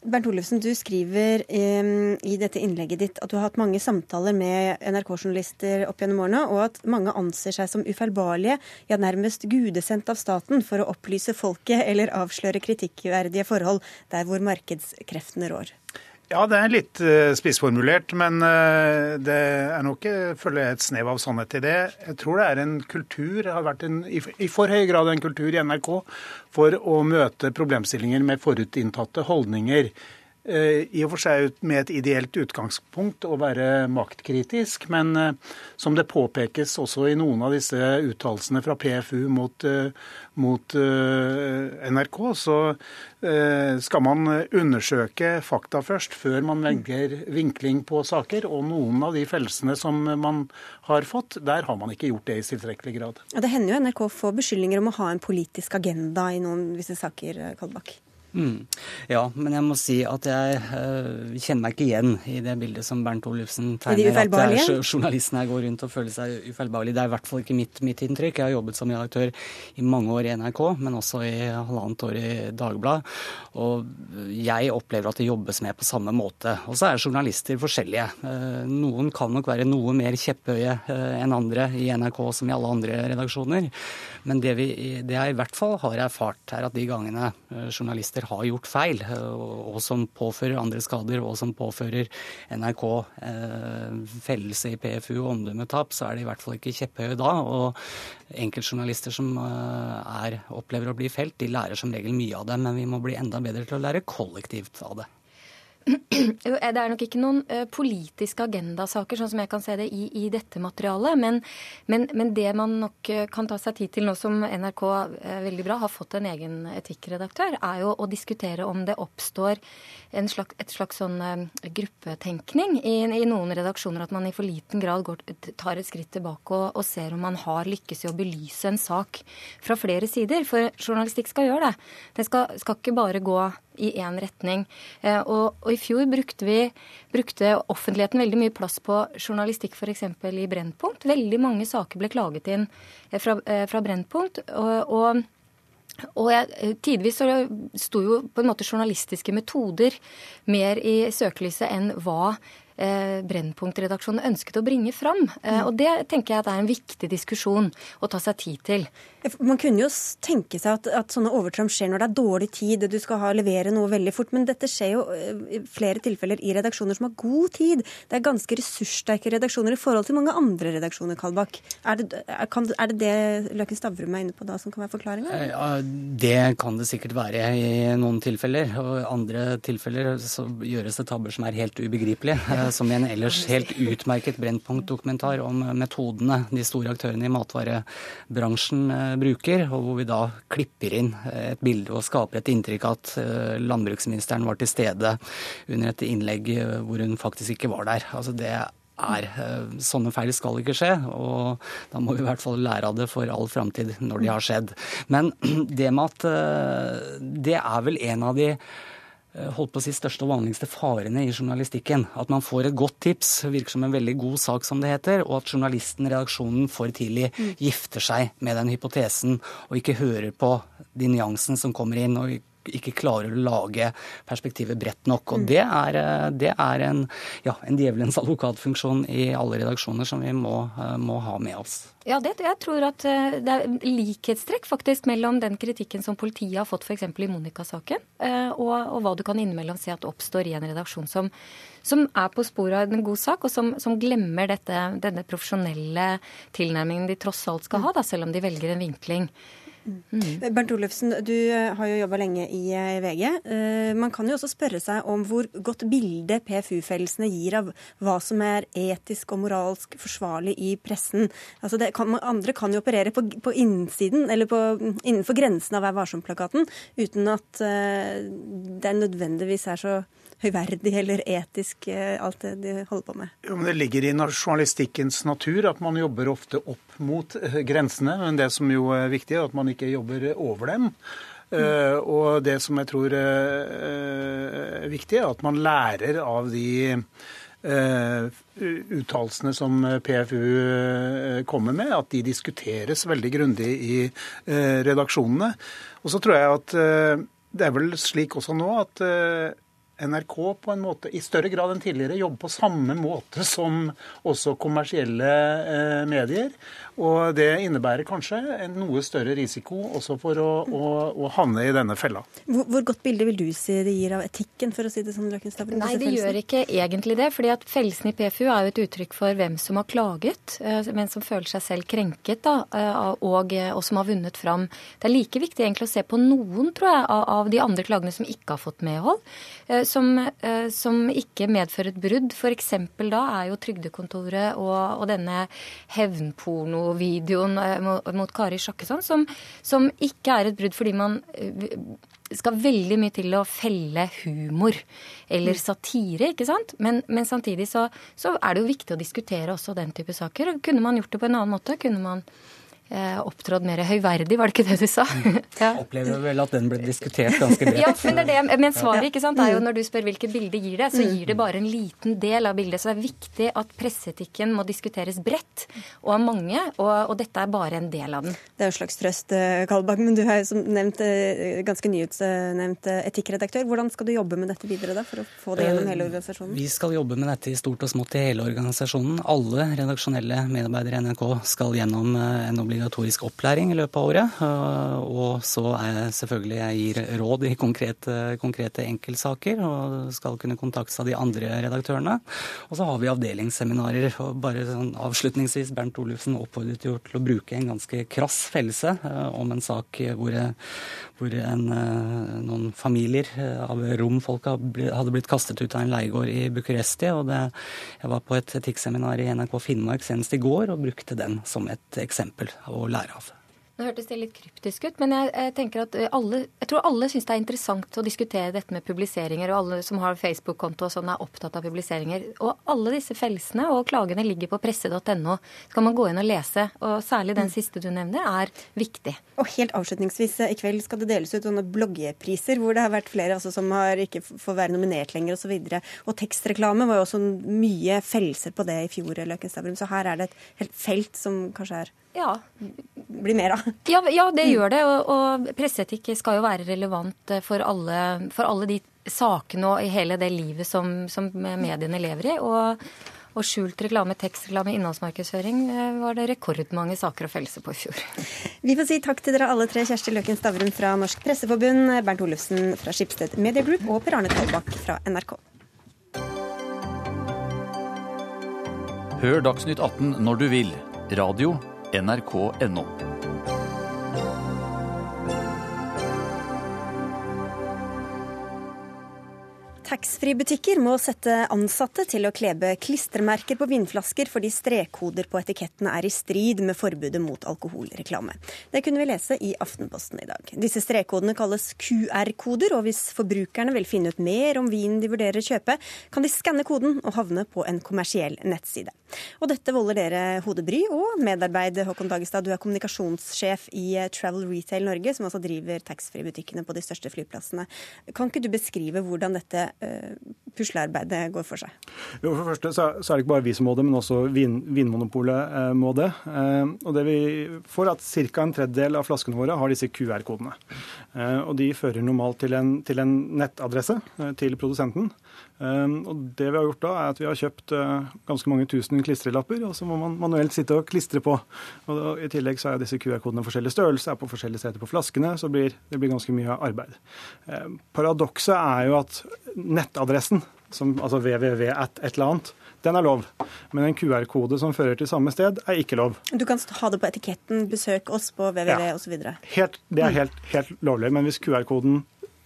Bernt Olufsen, du skriver um, i dette innlegget ditt at du har hatt mange samtaler med NRK-journalister opp gjennom årene, og at mange anser seg som ufeilbarlige, ja nærmest gudesendt av staten for å opplyse folket eller avsløre kritikkverdige forhold der hvor markedskreftene rår. Ja, det er litt uh, spissformulert, men uh, det er nok følger jeg et snev av sannhet i det. Jeg tror det er en kultur, har vært en, i, for høy grad en kultur i NRK for å møte problemstillinger med forutinntatte holdninger. Eh, i og for seg med et ideelt utgangspunkt å være maktkritisk, men eh, som det påpekes også i noen av disse uttalelsene fra PFU mot, eh, mot NRK, så skal man undersøke fakta først, før man legger vinkling på saker. Og noen av de fellelsene som man har fått, der har man ikke gjort det i tilstrekkelig grad. Det hender jo NRK får beskyldninger om å ha en politisk agenda i noen visse saker, Kolbakk? Mm. Ja, men jeg må si at jeg uh, kjenner meg ikke igjen i det bildet som Bernt Olufsen tegner. At det er journalisten her går rundt og føler seg ufeilbarlig. Det er i hvert fall ikke mitt, mitt, inntrykk. Jeg har jobbet som redaktør i mange år i NRK, men også i halvannet år i Dagbladet. Og jeg opplever at det jobbes med på samme måte. Og så er journalister forskjellige. Uh, noen kan nok være noe mer kjepphøye uh, enn andre i NRK som i alle andre redaksjoner. Men det, vi, det jeg i hvert fall har erfart, er at de gangene journalister myndigheter har gjort feil, og som påfører andre skader, og som påfører NRK eh, fellelse i PFU og omdømmetap, så er det i hvert fall ikke kjepphøye da. Og enkeltjournalister som eh, er, opplever å bli felt, de lærer som regel mye av det, men vi må bli enda bedre til å lære kollektivt av det. Det er nok ikke noen uh, politiske agendasaker, sånn som jeg kan se det i, i dette materialet. Men, men, men, det man nok uh, kan ta seg tid til nå som NRK veldig bra har fått en egen etikkredaktør, er jo å diskutere om det oppstår slags, et slags sånn gruppetenkning i, i, noen redaksjoner. At man i for liten grad går, tar et skritt tilbake og, og, ser om man har lykkes i å belyse en sak fra flere sider. For journalistikk skal gjøre det. Det skal, skal ikke bare gå i én retning. Eh, og, og, i fjor brukte vi brukte offentligheten veldig mye plass på journalistikk f.eks. i Brennpunkt. Veldig mange saker ble klaget inn eh, fra, eh, fra Brennpunkt. og, og og Tidvis sto jo på en måte journalistiske metoder mer i søkelyset enn hva Brennpunkt-redaksjonen ønsket å bringe fram. Eh, og det tenker jeg at er en viktig diskusjon å ta seg tid til. Man kunne jo tenke seg at, at sånne overtramp skjer når det er dårlig tid, du skal ha, levere noe veldig fort. Men dette skjer jo eh, i flere tilfeller i redaksjoner som har god tid. Det er ganske ressurssterke redaksjoner i forhold til mange andre redaksjoner, Kalbakk. Er det er, kan, er det, det Løken Stavrum er inne på da som kan være forklaringa? Eh, ja, det kan det sikkert være i noen tilfeller. Og i andre tilfeller så gjøres det tabber som er helt ubegripelige. Eh, som i en ellers helt utmerket Brennpunkt-dokumentar om metodene de store aktørene i matvarebransjen bruker, og hvor vi da klipper inn et bilde og skaper et inntrykk av at eh, landbruksministeren var til stede under et innlegg eh, hvor hun faktisk ikke var der. Altså det er, eh, Sånne feil skal ikke skje, og da må vi i hvert fall lære av det for all framtid når de har skjedd. Men det med at det er vel en av de Eh, holdt på å si, største og vanligste farene i journalistikken. At man får et godt tips, virker som en veldig god sak, som det heter, og at journalisten, redaksjonen, for tidlig mm. gifter seg med den hypotesen og ikke hører på de nyansene som kommer inn. og ikke klarer å lage perspektivet bredt nok. Og mm. det er, eh, det er en, ja, en djevelens advokatfunksjon i alle redaksjoner som vi må, eh, må ha med oss. Ja, det, jeg tror at eh, det er likhetstrekk faktisk mellom den kritikken som politiet har fått f.eks. i Monica-saken, og, og, hva du kan innimellom se at oppstår i en redaksjon som, som er på sporet av en god sak, og som, som glemmer dette, denne profesjonelle tilnærmingen de tross alt skal ha, da, selv om de velger en vinkling. Mm. Bernt Olufsen, du eh, har jo jobba lenge i eh, VG. Eh, man kan jo også spørre seg om hvor godt bilde PFU-fellelsene gir av hva som er etisk og moralsk forsvarlig i pressen. Altså kan, andre kan jo operere på, på innsiden, eller på, innenfor grensen av Vær varsom-plakaten, uten at det nødvendigvis er så høyverdig eller etisk, eh, alt det de holder på med? Jo, men Det ligger i journalistikkens natur at man jobber ofte opp mot eh, grensene. Men det som jo er viktig, er at man ikke jobber over dem. Uh, og det som jeg tror uh, er viktig, er at man lærer av de uh, uttalelsene som PFU kommer med, at de diskuteres veldig grundig i redaksjonene. Og så tror jeg at det er vel slik også nå at NRK på en måte i større grad enn tidligere jobber på samme måte som også kommersielle eh, medier. Og det innebærer kanskje en noe større risiko også for å, å, å havne i denne fella. Hvor, hvor, godt bilde vil du si det gir av etikken, for å si det sånn? Løkenstavlen? Nei, det gjør ikke egentlig det. fordi at Fellelsen i PFU er jo et uttrykk for hvem som har klaget, eh, men som føler seg selv krenket, da, eh, og, og som har vunnet fram. Det er like viktig egentlig å se på noen, tror jeg, av de andre klagene som ikke har fått medhold, eh, som, som ikke medfører et brudd. F.eks. da er jo Trygdekontoret og, og denne hevnporno videoen eh, mot Kari Sjakkesson, som, som ikke er et brudd fordi man eh, skal veldig mye til å felle humor eller mm. satire, ikke sant? Men, men samtidig så, så, er det jo viktig å diskutere også den type saker. Kunne man gjort det på en annen måte? Kunne man opptrådt mer høyverdig, var det ikke det du sa? ja. Jeg opplever vel at den ble diskutert ganske bredt. ja, men, det er det, men svaret ikke sant, er jo når du spør hvilket bilde gir det, så gir det bare en liten del av bildet. Så det er viktig at presseetikken må diskuteres bredt og av mange, og, og, dette er bare en del av den. Det er jo en slags trøst, eh, Kalbakk, men du er jo som nevnt eh, ganske nyutnevnt etikkredaktør. Hvordan skal du jobbe med dette videre da, for å få det gjennom hele organisasjonen? Vi skal jobbe med dette i stort og smått i hele organisasjonen. Alle redaksjonelle medarbeidere i NRK skal gjennom en obligatorisk obligatorisk opplæring i løpet av året. Eh, og så er jeg selvfølgelig jeg gir råd i konkrete, konkrete enkeltsaker og skal kunne kontaktes av de andre redaktørene. Og så har vi avdelingsseminarer. og bare sånn Avslutningsvis, Bernt Olufsen oppfordret jo til å bruke en ganske krass fellelse eh, om en sak hvor, hvor en, eh, noen familier av romfolk hadde blitt kastet ut av en leiegård i Bucuresti. og det, Jeg var på et etikkseminar i NRK Finnmark senest i går og brukte den som et eksempel å lære av. Nå hørtes det litt kryptisk ut, men jeg, jeg tenker at alle, jeg tror alle syns det er interessant å diskutere dette med publiseringer, og alle som har Facebook-konto og sånn er opptatt av publiseringer. Og alle disse felsene og klagene ligger på presse.no. Skal man gå inn og lese, og særlig den mm. siste du nevner, er viktig. Og helt avslutningsvis, i kveld skal det deles ut sånne bloggepriser, hvor det har vært flere altså, som har ikke får være nominert lenger osv. Og, så og tekstreklame var jo også mye felser på det i fjor, Løken Stavrum. Så her er det et helt felt som kanskje er ja. blir mer av. Ja, ja det mm. gjør det. Og, og, presseetikk skal jo være relevant for alle, for alle de sakene og i hele det livet som, som mediene lever i. Og, og skjult reklame, tekstreklame, innholdsmarkedsføring eh, var det rekordmange saker å felle på i fjor. Vi får si takk til dere alle tre. Kjersti Løken Stavrum fra Norsk Presseforbund, Bernt Olufsen fra Skipsted Media Group og Per Arne Talbakk fra NRK. Hør Dagsnytt 18 når du vil. Radio nrk.no. Taxfree-butikker må sette ansatte til å klebe klistremerker på vinflasker fordi strekkoder på etikettene er i strid med forbudet mot alkoholreklame. Det kunne vi lese i Aftenposten i dag. Disse strekkodene kalles QR-koder, og hvis forbrukerne vil finne ut mer om vinen de vurderer å kjøpe, kan de skanne koden og havne på en kommersiell nettside. Og dette volder dere hodebry og medarbeid, Håkon Dagestad. Du er kommunikasjonssjef i Travel Retail Norge, som altså driver taxfree-butikkene på de største flyplassene. Kan ikke du beskrive hvordan dette Eh, puslearbeidet går for seg? Jo, For første så er det ikke bare vi som må det, men også vin, Vinmonopolet eh, må det. Eh, og det vi får er at Ca. en tredjedel av flaskene våre har disse QR-kodene. Og De fører normalt til en, til en nettadresse til produsenten. Og det vi har gjort da, er at vi har kjøpt ganske mange tusen klistrelapper, og så må man manuelt sitte og klistre på. Og I tillegg så er disse QR-kodene forskjellig størrelse, er på forskjellige steder på flaskene, så blir, det blir ganske mye arbeid. Paradokset er jo at nettadressen, som, altså www at et eller annet, den er lov. Men en QR-kode som fører til samme sted, er ikke lov. Du kan ha det på etiketten, besøk oss på www ja. osv. Det er helt, helt lovlig. Men hvis QR-koden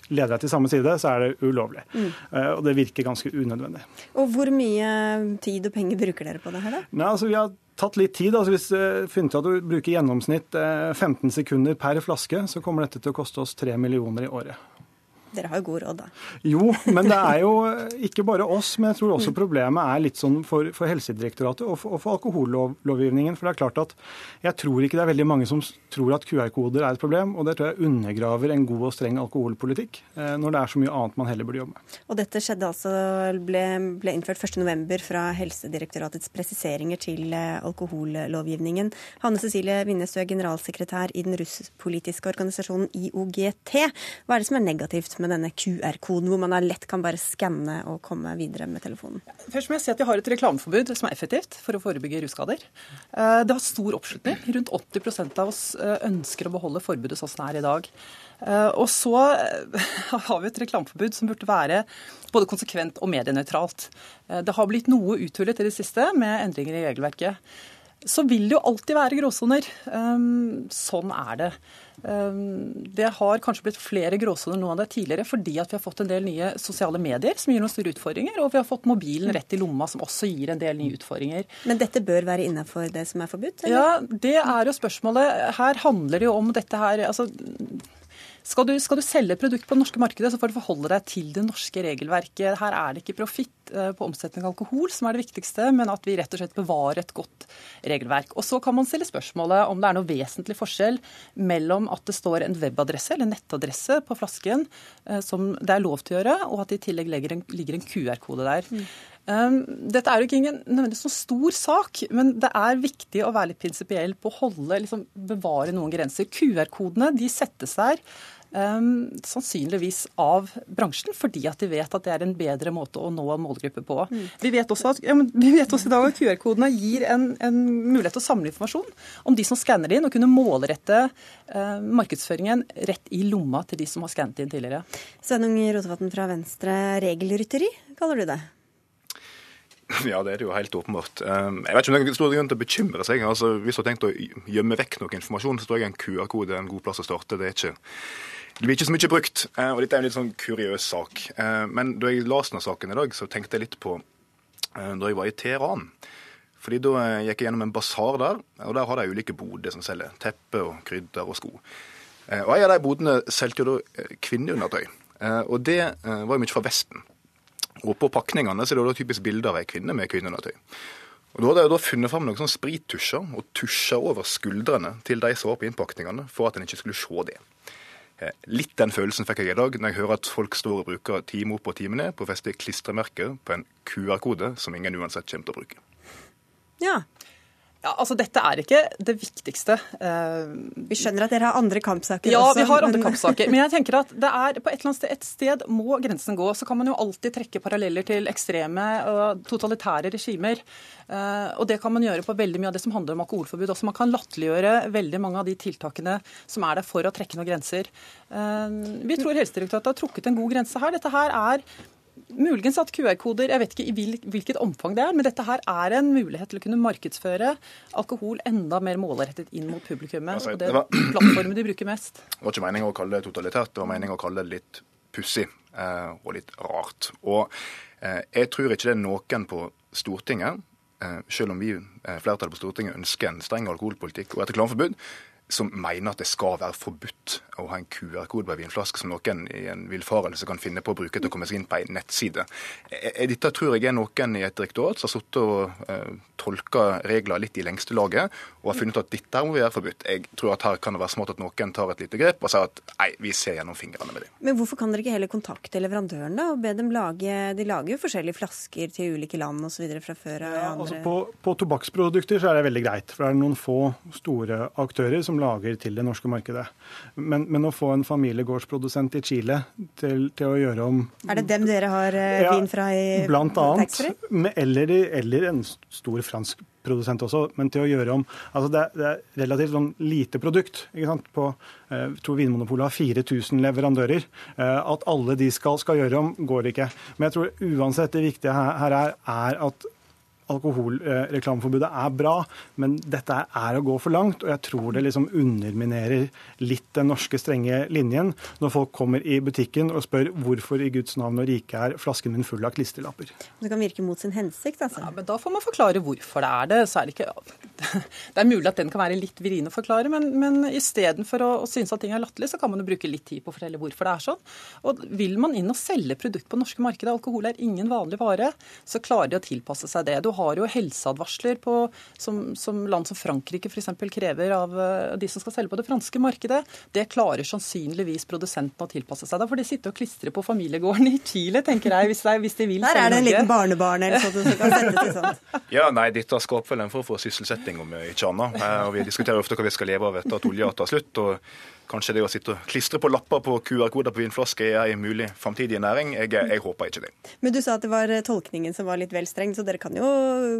leder deg til samme side, så er det ulovlig. Mm. Uh, og det virker ganske unødvendig. Og hvor mye tid og penger bruker dere på det her, da? Nei, altså Vi har tatt litt tid. altså Hvis vi funnet at du bruker i gjennomsnitt uh, eh, 15 sekunder per flaske, så kommer dette til å koste oss 3 millioner i året. Dere har jo god råd, da. Jo, men det er jo ikke bare oss. Men jeg tror også problemet er litt sånn for, for Helsedirektoratet og for, og for alkohollovgivningen. For det er klart at jeg tror ikke det er veldig mange som tror at QR-koder er et problem. Og det tror jeg undergraver en god og streng alkoholpolitikk, eh, når det er så mye annet man heller burde jobbe med. Og dette skjedde altså, ble, ble innført 1.11. fra Helsedirektoratets presiseringer til eh, alkohollovgivningen. Hanne Cecilie Vinnestø, generalsekretær i den russpolitiske organisasjonen IOGT. Hva er det som er negativt med med denne QR-koden, hvor man lett kan bare skanne og komme videre med telefonen? Først må jeg si at Vi har et reklameforbud som er effektivt for å forebygge russkader. Eh, det har stor oppslutning. Rundt 80 av oss eh, ønsker å beholde forbudet sånn det er i dag. Eh, og så har vi et reklameforbud som burde være både konsekvent og medienøytralt. Det har blitt noe uthullet i det siste med endringer i regelverket. Så vil det jo alltid være gråsoner. Sånn er det. Ehm, det har kanskje blitt flere gråsoner nå enn det tidligere, fordi at vi har fått en del nye sosiale medier som gir noen store utfordringer, og vi har fått mobilen rett i lomma som også gir en del nye utfordringer. Men dette bør være innenfor det som er forbudt? Eller? Ja, det er jo spørsmålet. Her handler det jo om dette her altså Skal du, skal du selge produkt på det norske markedet, så får du forholde deg til det norske regelverket. Her er det ikke profitt eh, på omsetning av alkohol som er det viktigste, men at vi rett og slett bevarer et godt regelverk. Og Så kan man stille spørsmålet om det er noe vesentlig forskjell mellom at det står en webadresse eller nettadresse på flasken, eh, som det er lov til å gjøre, og at det i tillegg ligger en, ligger en QR-kode der. Mm. Um, dette er jo ikke ingen nødvendigvis noen stor sak, men det er viktig å være litt prinsipiell på å holde, liksom, bevare noen grenser. QR-kodene de settes der um, sannsynligvis av bransjen, fordi at de vet at det er en bedre måte å nå målgrupper på. Mm. Vi, vet også at, ja, vi vet også i dag at QR-kodene gir en, en, mulighet til å samle informasjon om de som skanner inn, og kunne målrette uh, markedsføringen rett i lomma til de som har skannet inn tidligere. Sveinung Rotevatn fra Venstre, regelrytteri kaller du det? Ja, det er det jo helt åpenbart. Ehm, jeg vet ikke om det er stor grunn til å bekymre seg. Altså, hvis du har tenkt å gjemme vekk noe informasjon, så tror jeg en QR-kode er en god plass å starte. Det, er ikke, det blir ikke så mye brukt. Eh, og dette er en litt sånn kuriøs sak. Eh, men da jeg leste denne saken i dag, så tenkte jeg litt på eh, da jeg var i Teheran. Fordi Da gikk jeg gjennom en basar der, og der har de ulike boder som selger teppe og krydder og sko. Og En av de bodene solgte jo da kvinneundertøy. Og det var jo mye fra Vesten. Og på pakningene så er det da typisk bilder av ei kvinne med kvinneundertøy. Og Da hadde jeg da funnet fram noen sånn sprittusjer og tusja over skuldrene til de som var på innpakningene, for at en ikke skulle se det. Eh, litt den følelsen fikk jeg i dag når jeg hører at folk står og bruker time opp og time ned på å feste klistremerker på en QR-kode som ingen uansett kommer til å bruke. Ja, ja, altså Dette er ikke det viktigste. Eh, vi skjønner at dere har andre kampsaker ja, også. Ja, vi har andre kampsaker. Men jeg tenker at det er på et eller annet sted, et sted må grensen gå. Så kan man jo alltid trekke paralleller til ekstreme og totalitære regimer. Eh, og det kan man gjøre på veldig mye av det som handler om alkoholforbud. Også man kan latterliggjøre veldig mange av de tiltakene som er der for å trekke noen grenser. Eh, vi tror Helsedirektoratet har trukket en god grense her. Dette her er Muligens at QR-koder, jeg vet ikke i hvilket omfang det er, men dette her er en mulighet til å kunne markedsføre alkohol enda mer målrettet inn mot publikummet. Altså, og det, det var, plattformen de bruker mest. Det var ikke meninga å kalle det totalitært, det var meninga å kalle det litt pussig eh, og litt rart. Og eh, jeg tror ikke det er noen på Stortinget, eh, selv om vi eh, flertallet på Stortinget ønsker en streng alkoholpolitikk og et reklameforbud, som mener at det skal være forbudt å ha en QR-kode på en vinflaske som noen i en villfarelse kan finne på å bruke til å komme seg inn på en nettside. Eh, eh, dette tror jeg er noen i et direktorat som har sittet og uh, tolka regler litt i lengste laget og har funnet at dette må være forbudt. Jeg tror at her kan det være smart at noen tar et lite grep og sier at nei, vi ser gjennom fingrene med det. Men hvorfor kan dere ikke heller kontakte leverandørene og be dem lage De lager jo forskjellige flasker til ulike land osv. fra før av. Ja, altså på, på tobakksprodukter så er det veldig greit, for det er noen få store aktører som lager til det norske markedet. Men, men å få en familiegårdsprodusent i Chile til, til, å gjøre om Er det dem dere har eh, ja, vin fra i Blant annet. Eller, eller, en stor fransk produsent også, men til å gjøre om altså Det, det er relativt sånn lite produkt. ikke sant? På, jeg eh, tror Vinmonopolet har 4000 leverandører. Eh, at alle de skal, skal gjøre om, går ikke. Men jeg tror uansett det viktige her, her er, er at alkoholreklameforbudet er bra, men dette er å gå for langt. Og jeg tror det liksom underminerer litt den norske strenge linjen når folk kommer i butikken og spør hvorfor i Guds navn og rike er flasken min full av klistrelapper. Det kan virke mot sin hensikt, altså. Ja, men Da får man forklare hvorfor det er det. Så er det, ikke, det er mulig at den kan være litt vrien å forklare, men, men istedenfor å, å synes at ting er latterlig, så kan man jo bruke litt tid på å fortelle hvorfor det er sånn. Og vil man inn og selge produkt på norske markedet, alkohol er ingen vanlig vare, så klarer de å tilpasse seg det. Du har jo helseadvarsler på, som, som, land som Frankrike f.eks. krever av eh, de som skal selge på det franske markedet. Det klarer sannsynligvis produsentene å tilpasse seg. Da får de sitte og klistre på familiegården i Chile, tenker jeg, hvis, de, hvis de vil. Der er det en liten barnebarn eller sånt som kan sende til sånt. Ja, nei, dette skaper vel en form for sysselsetting, om ikke annet. Eh, og vi diskuterer ofte hva vi skal leve av etter at olja tar slutt. og Kanskje det å sitte og klistre på lapper på QR-koder på vinflasker er en mulig framtidig næring. Jeg, jeg, håper ikke det. Men du sa at det var tolkningen som var litt vel streng, så dere kan jo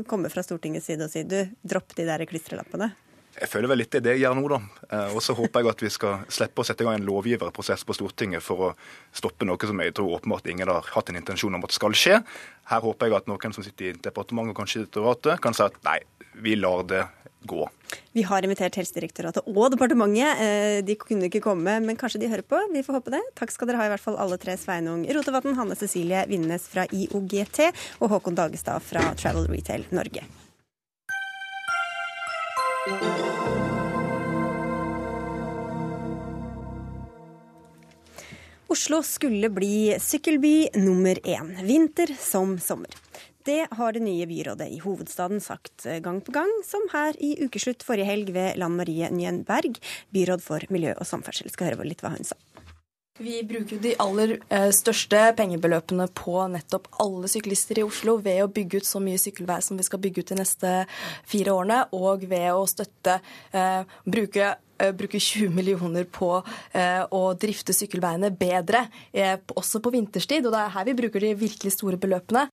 komme fra Stortingets side og si du, dropp de der klistrelappene? Jeg føler vel litt det jeg gjør nå, da. Og så håper jeg at vi skal slippe å sette i gang en lovgiverprosess på Stortinget for å stoppe noe som jeg tror åpenbart ingen har hatt en intensjon om at skal skje. Her håper jeg at noen som sitter i departementet og kanskje i direktoratet, kan si at nei, vi lar det gå. Vi har invitert Helsedirektoratet og departementet. Eh, de kunne ikke komme, men kanskje de hører på. Vi får håpe det. Takk skal dere ha, i hvert fall alle tre. Sveinung Rotevatn, Hanne Cecilie Vinnes fra IOGT og Håkon Dagestad fra Travel Retail Norge. Oslo skulle bli sykkelby nummer én, vinter som sommer. Det har det nye byrådet i hovedstaden sagt gang på gang, som her i ukeslutt forrige helg ved Lan Marie Nyen byråd for miljø og samferdsel. Skal høre litt hva hun sa. Vi bruker de aller eh, største pengebeløpene på nettopp alle syklister i Oslo ved å bygge ut så mye sykkelvei som vi skal bygge ut de neste fire årene, og ved å støtte eh, bruke bruke 20 millioner på eh, å drifte sykkelveiene bedre, eh, også på vinterstid. Og det er her vi bruker de virkelig store beløpene.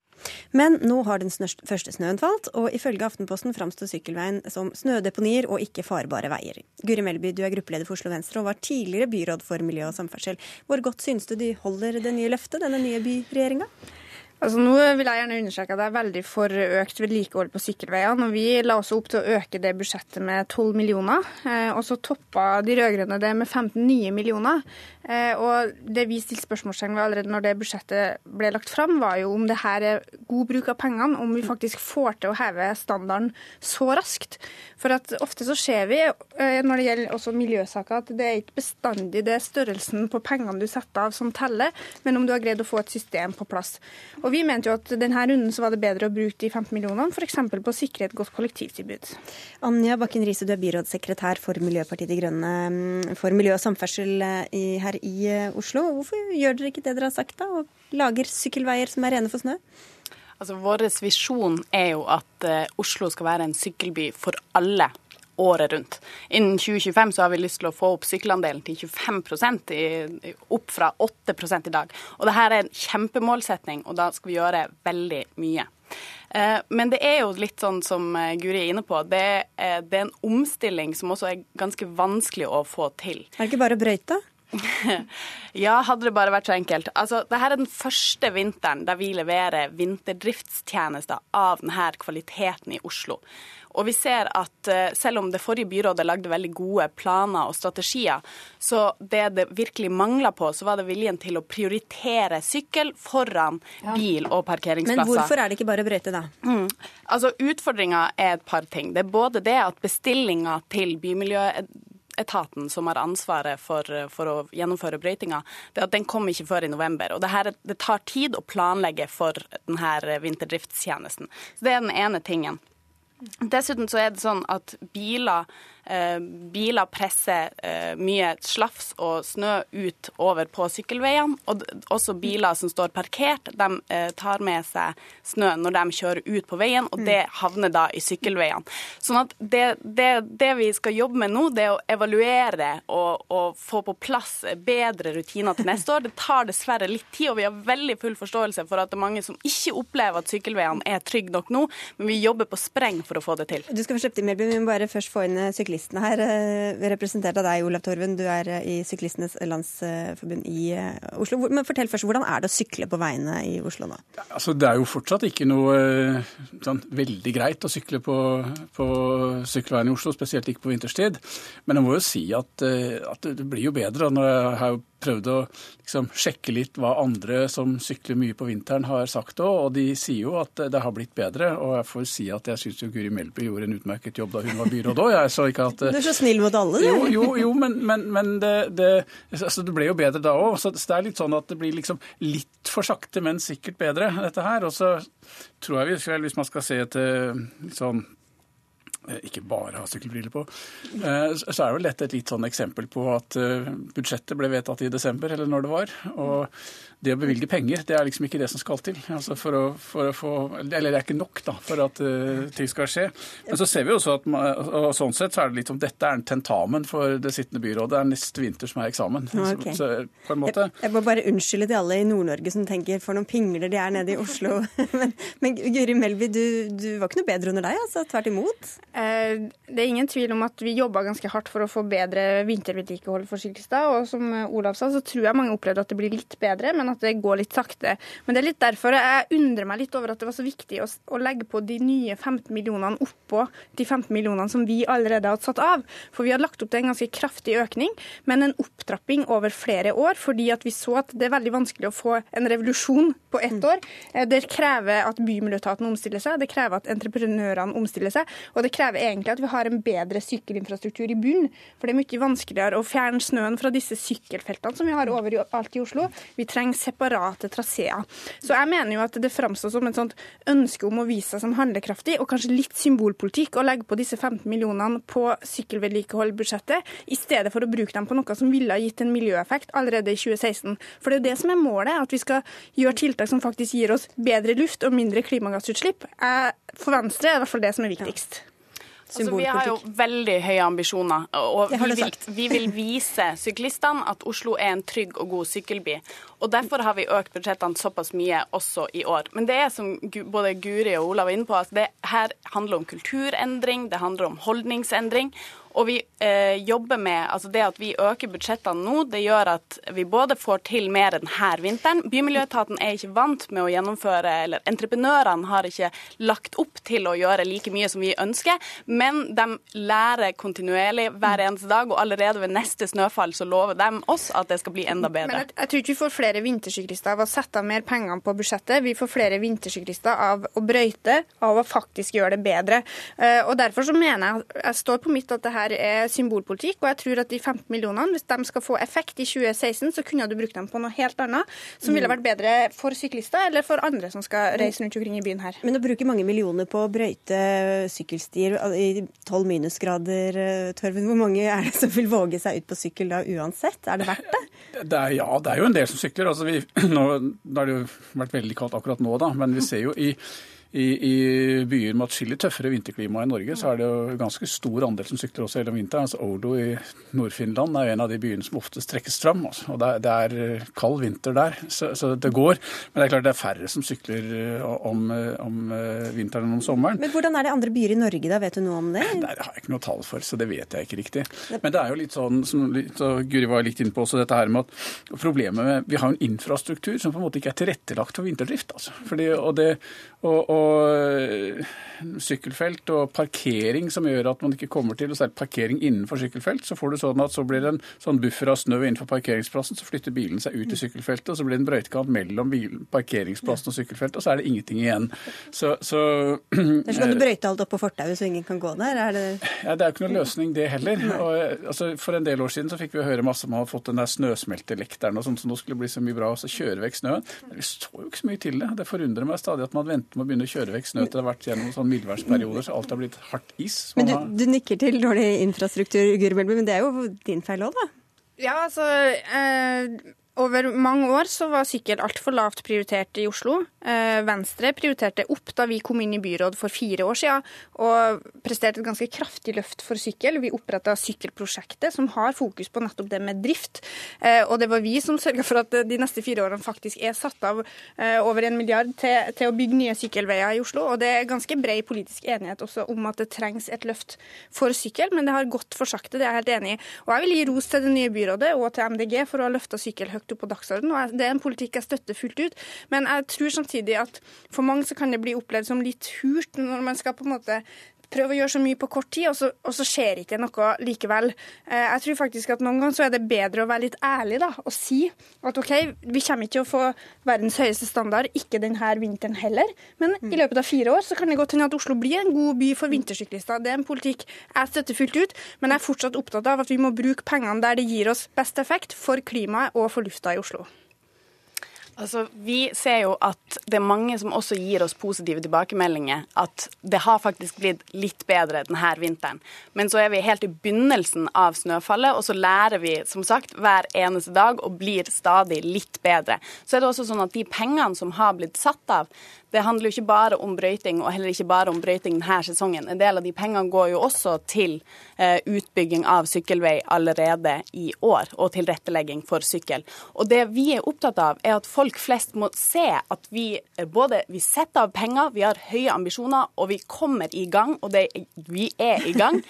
Men nå har den første snøen falt, og ifølge Aftenposten framstår sykkelveien som snødeponier og ikke farbare veier. Guri Melby, du er gruppeleder for Oslo Venstre og var tidligere byråd for miljø og samferdsel. Hvor godt synes du de holder det nye løftet, denne nye byregjeringa? Altså, nå vil jeg gjerne understreke at jeg er veldig for økt vedlikehold på sykkelveiene. og Vi la også opp til å øke det budsjettet med 12 millioner. Eh, og så toppa de rød-grønne det med 15 nye millioner. Eh, og Det vi stilte spørsmålstegn ved allerede når det budsjettet ble lagt fram, var jo om det her er god bruk av pengene, om vi faktisk får til å heve standarden så raskt. For at ofte så ser vi, eh, når det gjelder også miljøsaker, at det er ikke bestandig det er størrelsen på pengene du setter av som teller, men om du har greid å få et system på plass. Og Vi mente jo at denne runden så var det bedre å bruke de 15 millionene f.eks. på å sikre et godt kollektivtilbud. Anja Bakken Riise, du er byrådssekretær for Miljøpartiet De Grønne mm, for miljø og samferdsel i, her her i eh, Oslo. Hvorfor gjør dere ikke det dere har sagt, da, og lager sykkelveier som er rene for snø? Altså, Vår visjon er jo at uh, Oslo skal være en sykkelby for alle året rundt. Innen 2025 så har vi lyst til å få opp sykkelandelen til 25 i, opp fra 8% i dag. Og Dette er en kjempemålsetning, og da skal vi gjøre veldig mye. Eh, men det er jo litt sånn som Guri er inne på, det er, det er en omstilling som også er ganske vanskelig å få til. Er det ikke bare brøyta? ja, hadde det bare vært så enkelt. Altså, Dette er den første vinteren der vi leverer vinterdriftstjenester av denne kvaliteten i Oslo. Og vi ser at uh, selv om det forrige byrådet lagde veldig gode planer og strategier, så det det virkelig mangla på, så var det viljen til å prioritere sykkel foran ja. bil og parkeringsplasser. Men hvorfor er det ikke bare brøyte, da? Mm. Altså, Utfordringa er et par ting. Det er både det at bestillinga til bymiljø etaten som har ansvaret for, for å gjennomføre brøytinga, det at den kom ikke før i november. Og det, her, det tar tid å planlegge for denne vinterdriftstjenesten. Så Det er den ene tingen. Dessuten så er det sånn at biler Eh, biler presser eh, mye slafs og snø ut over på sykkelveiene. Og også biler som står parkert, de eh, tar med seg snø når de kjører ut på veien, og det havner da i sykkelveiene. Sånn at det, det, det vi skal jobbe med nå, det er å evaluere og, og, få på plass bedre rutiner til neste år. Det tar dessverre litt tid, og vi har veldig full forståelse for at det er mange som ikke opplever at sykkelveiene er trygge nok nå, men vi jobber på spreng for å få det til. Du skal få slippe til, Melby, vi må bare først få inn syklistene syklistene her, eh, representert av deg, Olav Torven. Du er eh, i Syklistenes Landsforbund i eh, Oslo. Men fortell først, Hvordan er det å sykle på veiene i Oslo nå? Altså, det er jo fortsatt ikke noe sånn, veldig greit å sykle på, på sykkelveiene i Oslo, spesielt ikke på vinterstid. Men jeg må jo si at, at det blir jo bedre. når jeg har prøvd å liksom, sjekke litt hva andre som sykler mye på vinteren har sagt òg, og de sier jo at det har blitt bedre. Og jeg får si at jeg syns jo Guri Melby gjorde en utmerket jobb da hun var byråd òg. Du er så snill mot alle, du. Jo, jo, jo men, men, men det, det, altså, det, ble jo bedre da òg. Så det er litt sånn at det blir liksom litt for sakte, men sikkert bedre, dette her. Og så tror jeg vi, hvis man skal se til sånn ikke bare ha sykkelbriller på, eh, så er vel dette et litt sånn eksempel på at eh, budsjettet ble vedtatt i desember, eller når det var. Og det å bevilge penger, det er liksom ikke det som skal til. Altså for å, for å få, eller det er ikke nok da, for at uh, ting skal skje. Men så ser vi også at og sånn sett så er det litt som dette er en tentamen for det sittende byrådet. Det er neste vinter som er eksamen. Okay. Så, så, på en måte... jeg, jeg må bare unnskylde til alle i Nord-Norge som tenker for noen pingler de er nede i Oslo. men, men Guri Melby, du, du, var ikke noe bedre under deg, altså. Tvert imot. Eh, det er ingen tvil om at vi jobba ganske hardt for å få bedre vintervedlikehold for syklister. Og som Olav sa, så tror jeg mange opplevde at det blir litt bedre. men at det går litt sakte. Men det er litt derfor jeg undrer meg litt over at det var så viktig å, å legge på de nye 15 millionene oppå de 15 millionene som vi allerede hadde satt av. For vi hadde lagt opp til en ganske kraftig økning, men en opptrapping over flere år. Fordi at vi så at det er veldig vanskelig å få en revolusjon på ett mm. år. Eh, det krever at Bymiljøetaten omstiller seg, det krever at entreprenørene omstiller seg, og det krever egentlig at vi har en bedre sykkelinfrastruktur i bunnen. For det er mye vanskeligere å fjerne snøen fra disse sykkelfeltene som vi har overalt i Oslo. Vi trenger separate traseer. Så jeg mener jo at det framstår som et sånt ønske om å vise seg som handlekraftig, og kanskje litt symbolpolitikk å legge på disse 15 millionene på sykkelvedlikeholdbudsjettet, i stedet for å bruke dem på noe som ville ha gitt en miljøeffekt allerede i 2016. For det er jo det som er målet, at vi skal gjøre tiltak som faktisk gir oss bedre luft og mindre klimagassutslipp. For Venstre er det i hvert fall det som er viktigst. Altså, vi har jo veldig høye ambisjoner, og vi vil, vi vil vise syklistene at Oslo er en trygg og god sykkelby. Og Derfor har vi økt budsjettene såpass mye også i år. Men det er som både Guri og Olav var inne på, at det her handler om kulturendring, det handler om holdningsendring. Og vi eh, jobber med altså det at vi øker budsjettene nå, det gjør at vi både får til mer denne vinteren. Bymiljøetaten er ikke vant med å gjennomføre, eller entreprenørene har ikke lagt opp til å gjøre like mye som vi ønsker, men de lærer kontinuerlig hver eneste dag, og allerede ved neste snøfall så lover de oss at det skal bli enda Men bedre. jeg, jeg tror ikke vi får flere vintersyklister av å sette av mer penger på budsjettet. Vi får flere vintersyklister av å brøyte, av å faktisk gjøre det bedre. Eh, og Derfor så mener jeg jeg står på mitt at det her er symbolpolitikk. Og jeg tror at de 15 millionene, hvis de skal få effekt i 2016, så kunne du brukt dem på noe helt annet som ville vært bedre for syklister eller for andre som skal reise rundt omkring i byen her. Men å bruke mange millioner på å brøyte sykkelstier i tolv minusgrader, eh, Tørven, hvor mange er det som vil våge seg ut på sykkel da uansett? Er det verdt det? Det er, ja, det er jo en del som sykler. Altså vi, nå, nå har det jo vært veldig kaldt akkurat nå, da, men vi ser jo i, i, i byer med atskillig tøffere vinterklima i Norge, så er det jo ganske stor andel som sykler også hele vinteren. Altså Oulu i Nord-Finland er jo en av de byene som oftest trekkes fram. Altså. Og det er, det er eh, kald vinter der, så, så det går. Men det er klart det er færre som sykler eh, om, eh, om vinteren enn om sommeren. Men hvordan er det andre byer i Norge, da? Vet du noe om det? Nei, det har jeg ikke noe tall for, så det vet jeg ikke riktig. Men det er jo litt sånn, som litt, og Guri var litt inne på også dette her med at problemet med Vi har en infrastruktur som på en måte ikke er tilrettelagt for vinterdrift. altså. Fordi, og det, og, og sykkelfelt og parkering som gjør at man ikke kommer til, og særlig parkering innenfor sykkelfelt, så får du sånn at så blir det en sånn buffer av snø innenfor parkeringsplassen, så flytter bilen seg ut i sykkelfeltet, og så blir det en brøytekant mellom bilen, parkeringsplassen og sykkelfeltet, og så er det ingenting igjen. Så, så Eller så kan du brøyte alt opp på fortauet så ingen kan gå der? Er det ja, Det er jo ikke noen løsning, det heller. Og, altså, for en del år siden så fikk vi høre masse om man hadde fått den der snøsmeltelekteren og sånn, så nå skulle det bli så mye bra, og så kjøre vekk snøen. Men vi så jo ikke så mye til det. Det forundrer meg stadig at man venter med å begynne å kjøre vekk snø til det har vært gjennom sånn mildværsperioder, så alt har blitt hardt is. Men du, du nikker til dårlig infrastruktur, Guri Melby, men det er jo din feil òg, da? Ja, altså eh, Over mange år så var sykkel altfor lavt prioritert i Oslo. Eh, Venstre prioriterte opp da vi kom inn i byråd for fire år siden, og presterte et ganske kraftig løft for sykkel. Vi oppretta Sykkelprosjektet, som har fokus på nettopp det med drift. Eh, og det var vi som sørga for at de neste fire årene faktisk er satt av eh, over en milliard til, til å bygge nye sykkelveier i Oslo. Og det er ganske bred politisk enighet også om at det trengs et løft for sykkel, men det har gått for sakte, det er jeg helt enig i. Og jeg vil gi ros til det nye byrådet og til MDG for å ha løfta sykkel høyt opp på dagsordenen. og Det er en politikk jeg støtter fullt ut. Men jeg tror samtidig at for mange så kan det bli opplevd som litt hult når man skal på en måte prøve å gjøre så mye på kort tid, og så, og så skjer ikke noe likevel. Eh, Jeg tror faktisk at noen ganger så er det bedre å være litt ærlig da, og si at OK, vi kommer ikke til å få verdens høyeste standard, ikke denne vinteren heller, men i løpet av fire år så kan det godt hende at Oslo blir en god by for vintersyklister. Det er en politikk jeg støtter fullt ut, men jeg er fortsatt opptatt av at vi må bruke pengene der det gir oss best effekt for klimaet og for lufta i Oslo. Altså, Vi ser jo at det er mange som også gir oss positive tilbakemeldinger. At det har faktisk blitt litt bedre denne vinteren. Men så er vi helt i begynnelsen av snøfallet, og så lærer vi som sagt hver eneste dag og blir stadig litt bedre. Så er det også sånn at de pengene som har blitt satt av, det handler jo ikke bare om brøyting, og heller ikke bare om brøyting denne sesongen. En del av de pengene går jo også til eh, utbygging av sykkelvei allerede i år, og tilrettelegging for sykkel. Og det vi er opptatt av, er at folk flest må se at vi eh, både vi setter av penger, vi har høye ambisjoner, og vi kommer i gang. Og det, vi er i gang.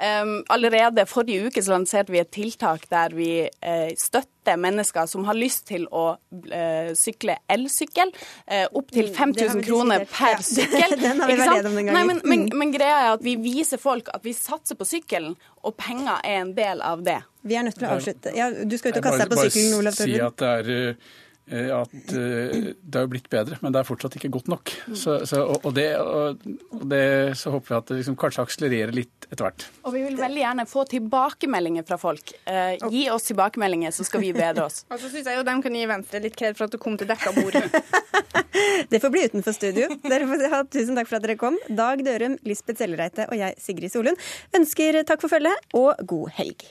Um, allerede forrige uke så lanserte vi et tiltak der vi eh, støtter mennesker som har lyst til å eh, sykle elsykkel, eh, opp til Mm, 5000 det har vi kroner per sykkel. Den har vi vært sant? gjennom noen Nei, men, men, Mm. men greia er at vi viser folk at vi satser på sykkelen, og penger er en del av det. Vi er nødt til å avslutte. Ja, du skal ut og kaste deg på sykkelen, Olav Bare si at det er eh, at eh, det har blitt bedre, men det er fortsatt ikke godt nok. Så, så, og, og, det, og, og det, så håper vi at det liksom kanskje akselererer litt etter hvert. Og vi vil veldig gjerne få tilbakemeldinger fra folk. Eh, gi oss tilbakemeldinger, så skal vi bedre oss. og så syns jeg jo de kan gi Venstre litt kred for at du kom til dekka bord. det får bli utenfor studio. Dere får ha Tusen takk for at dere kom. Dag Dørum, Lisbeth Sellereite og jeg, Sigrid Solund, ønsker takk for følget og god helg.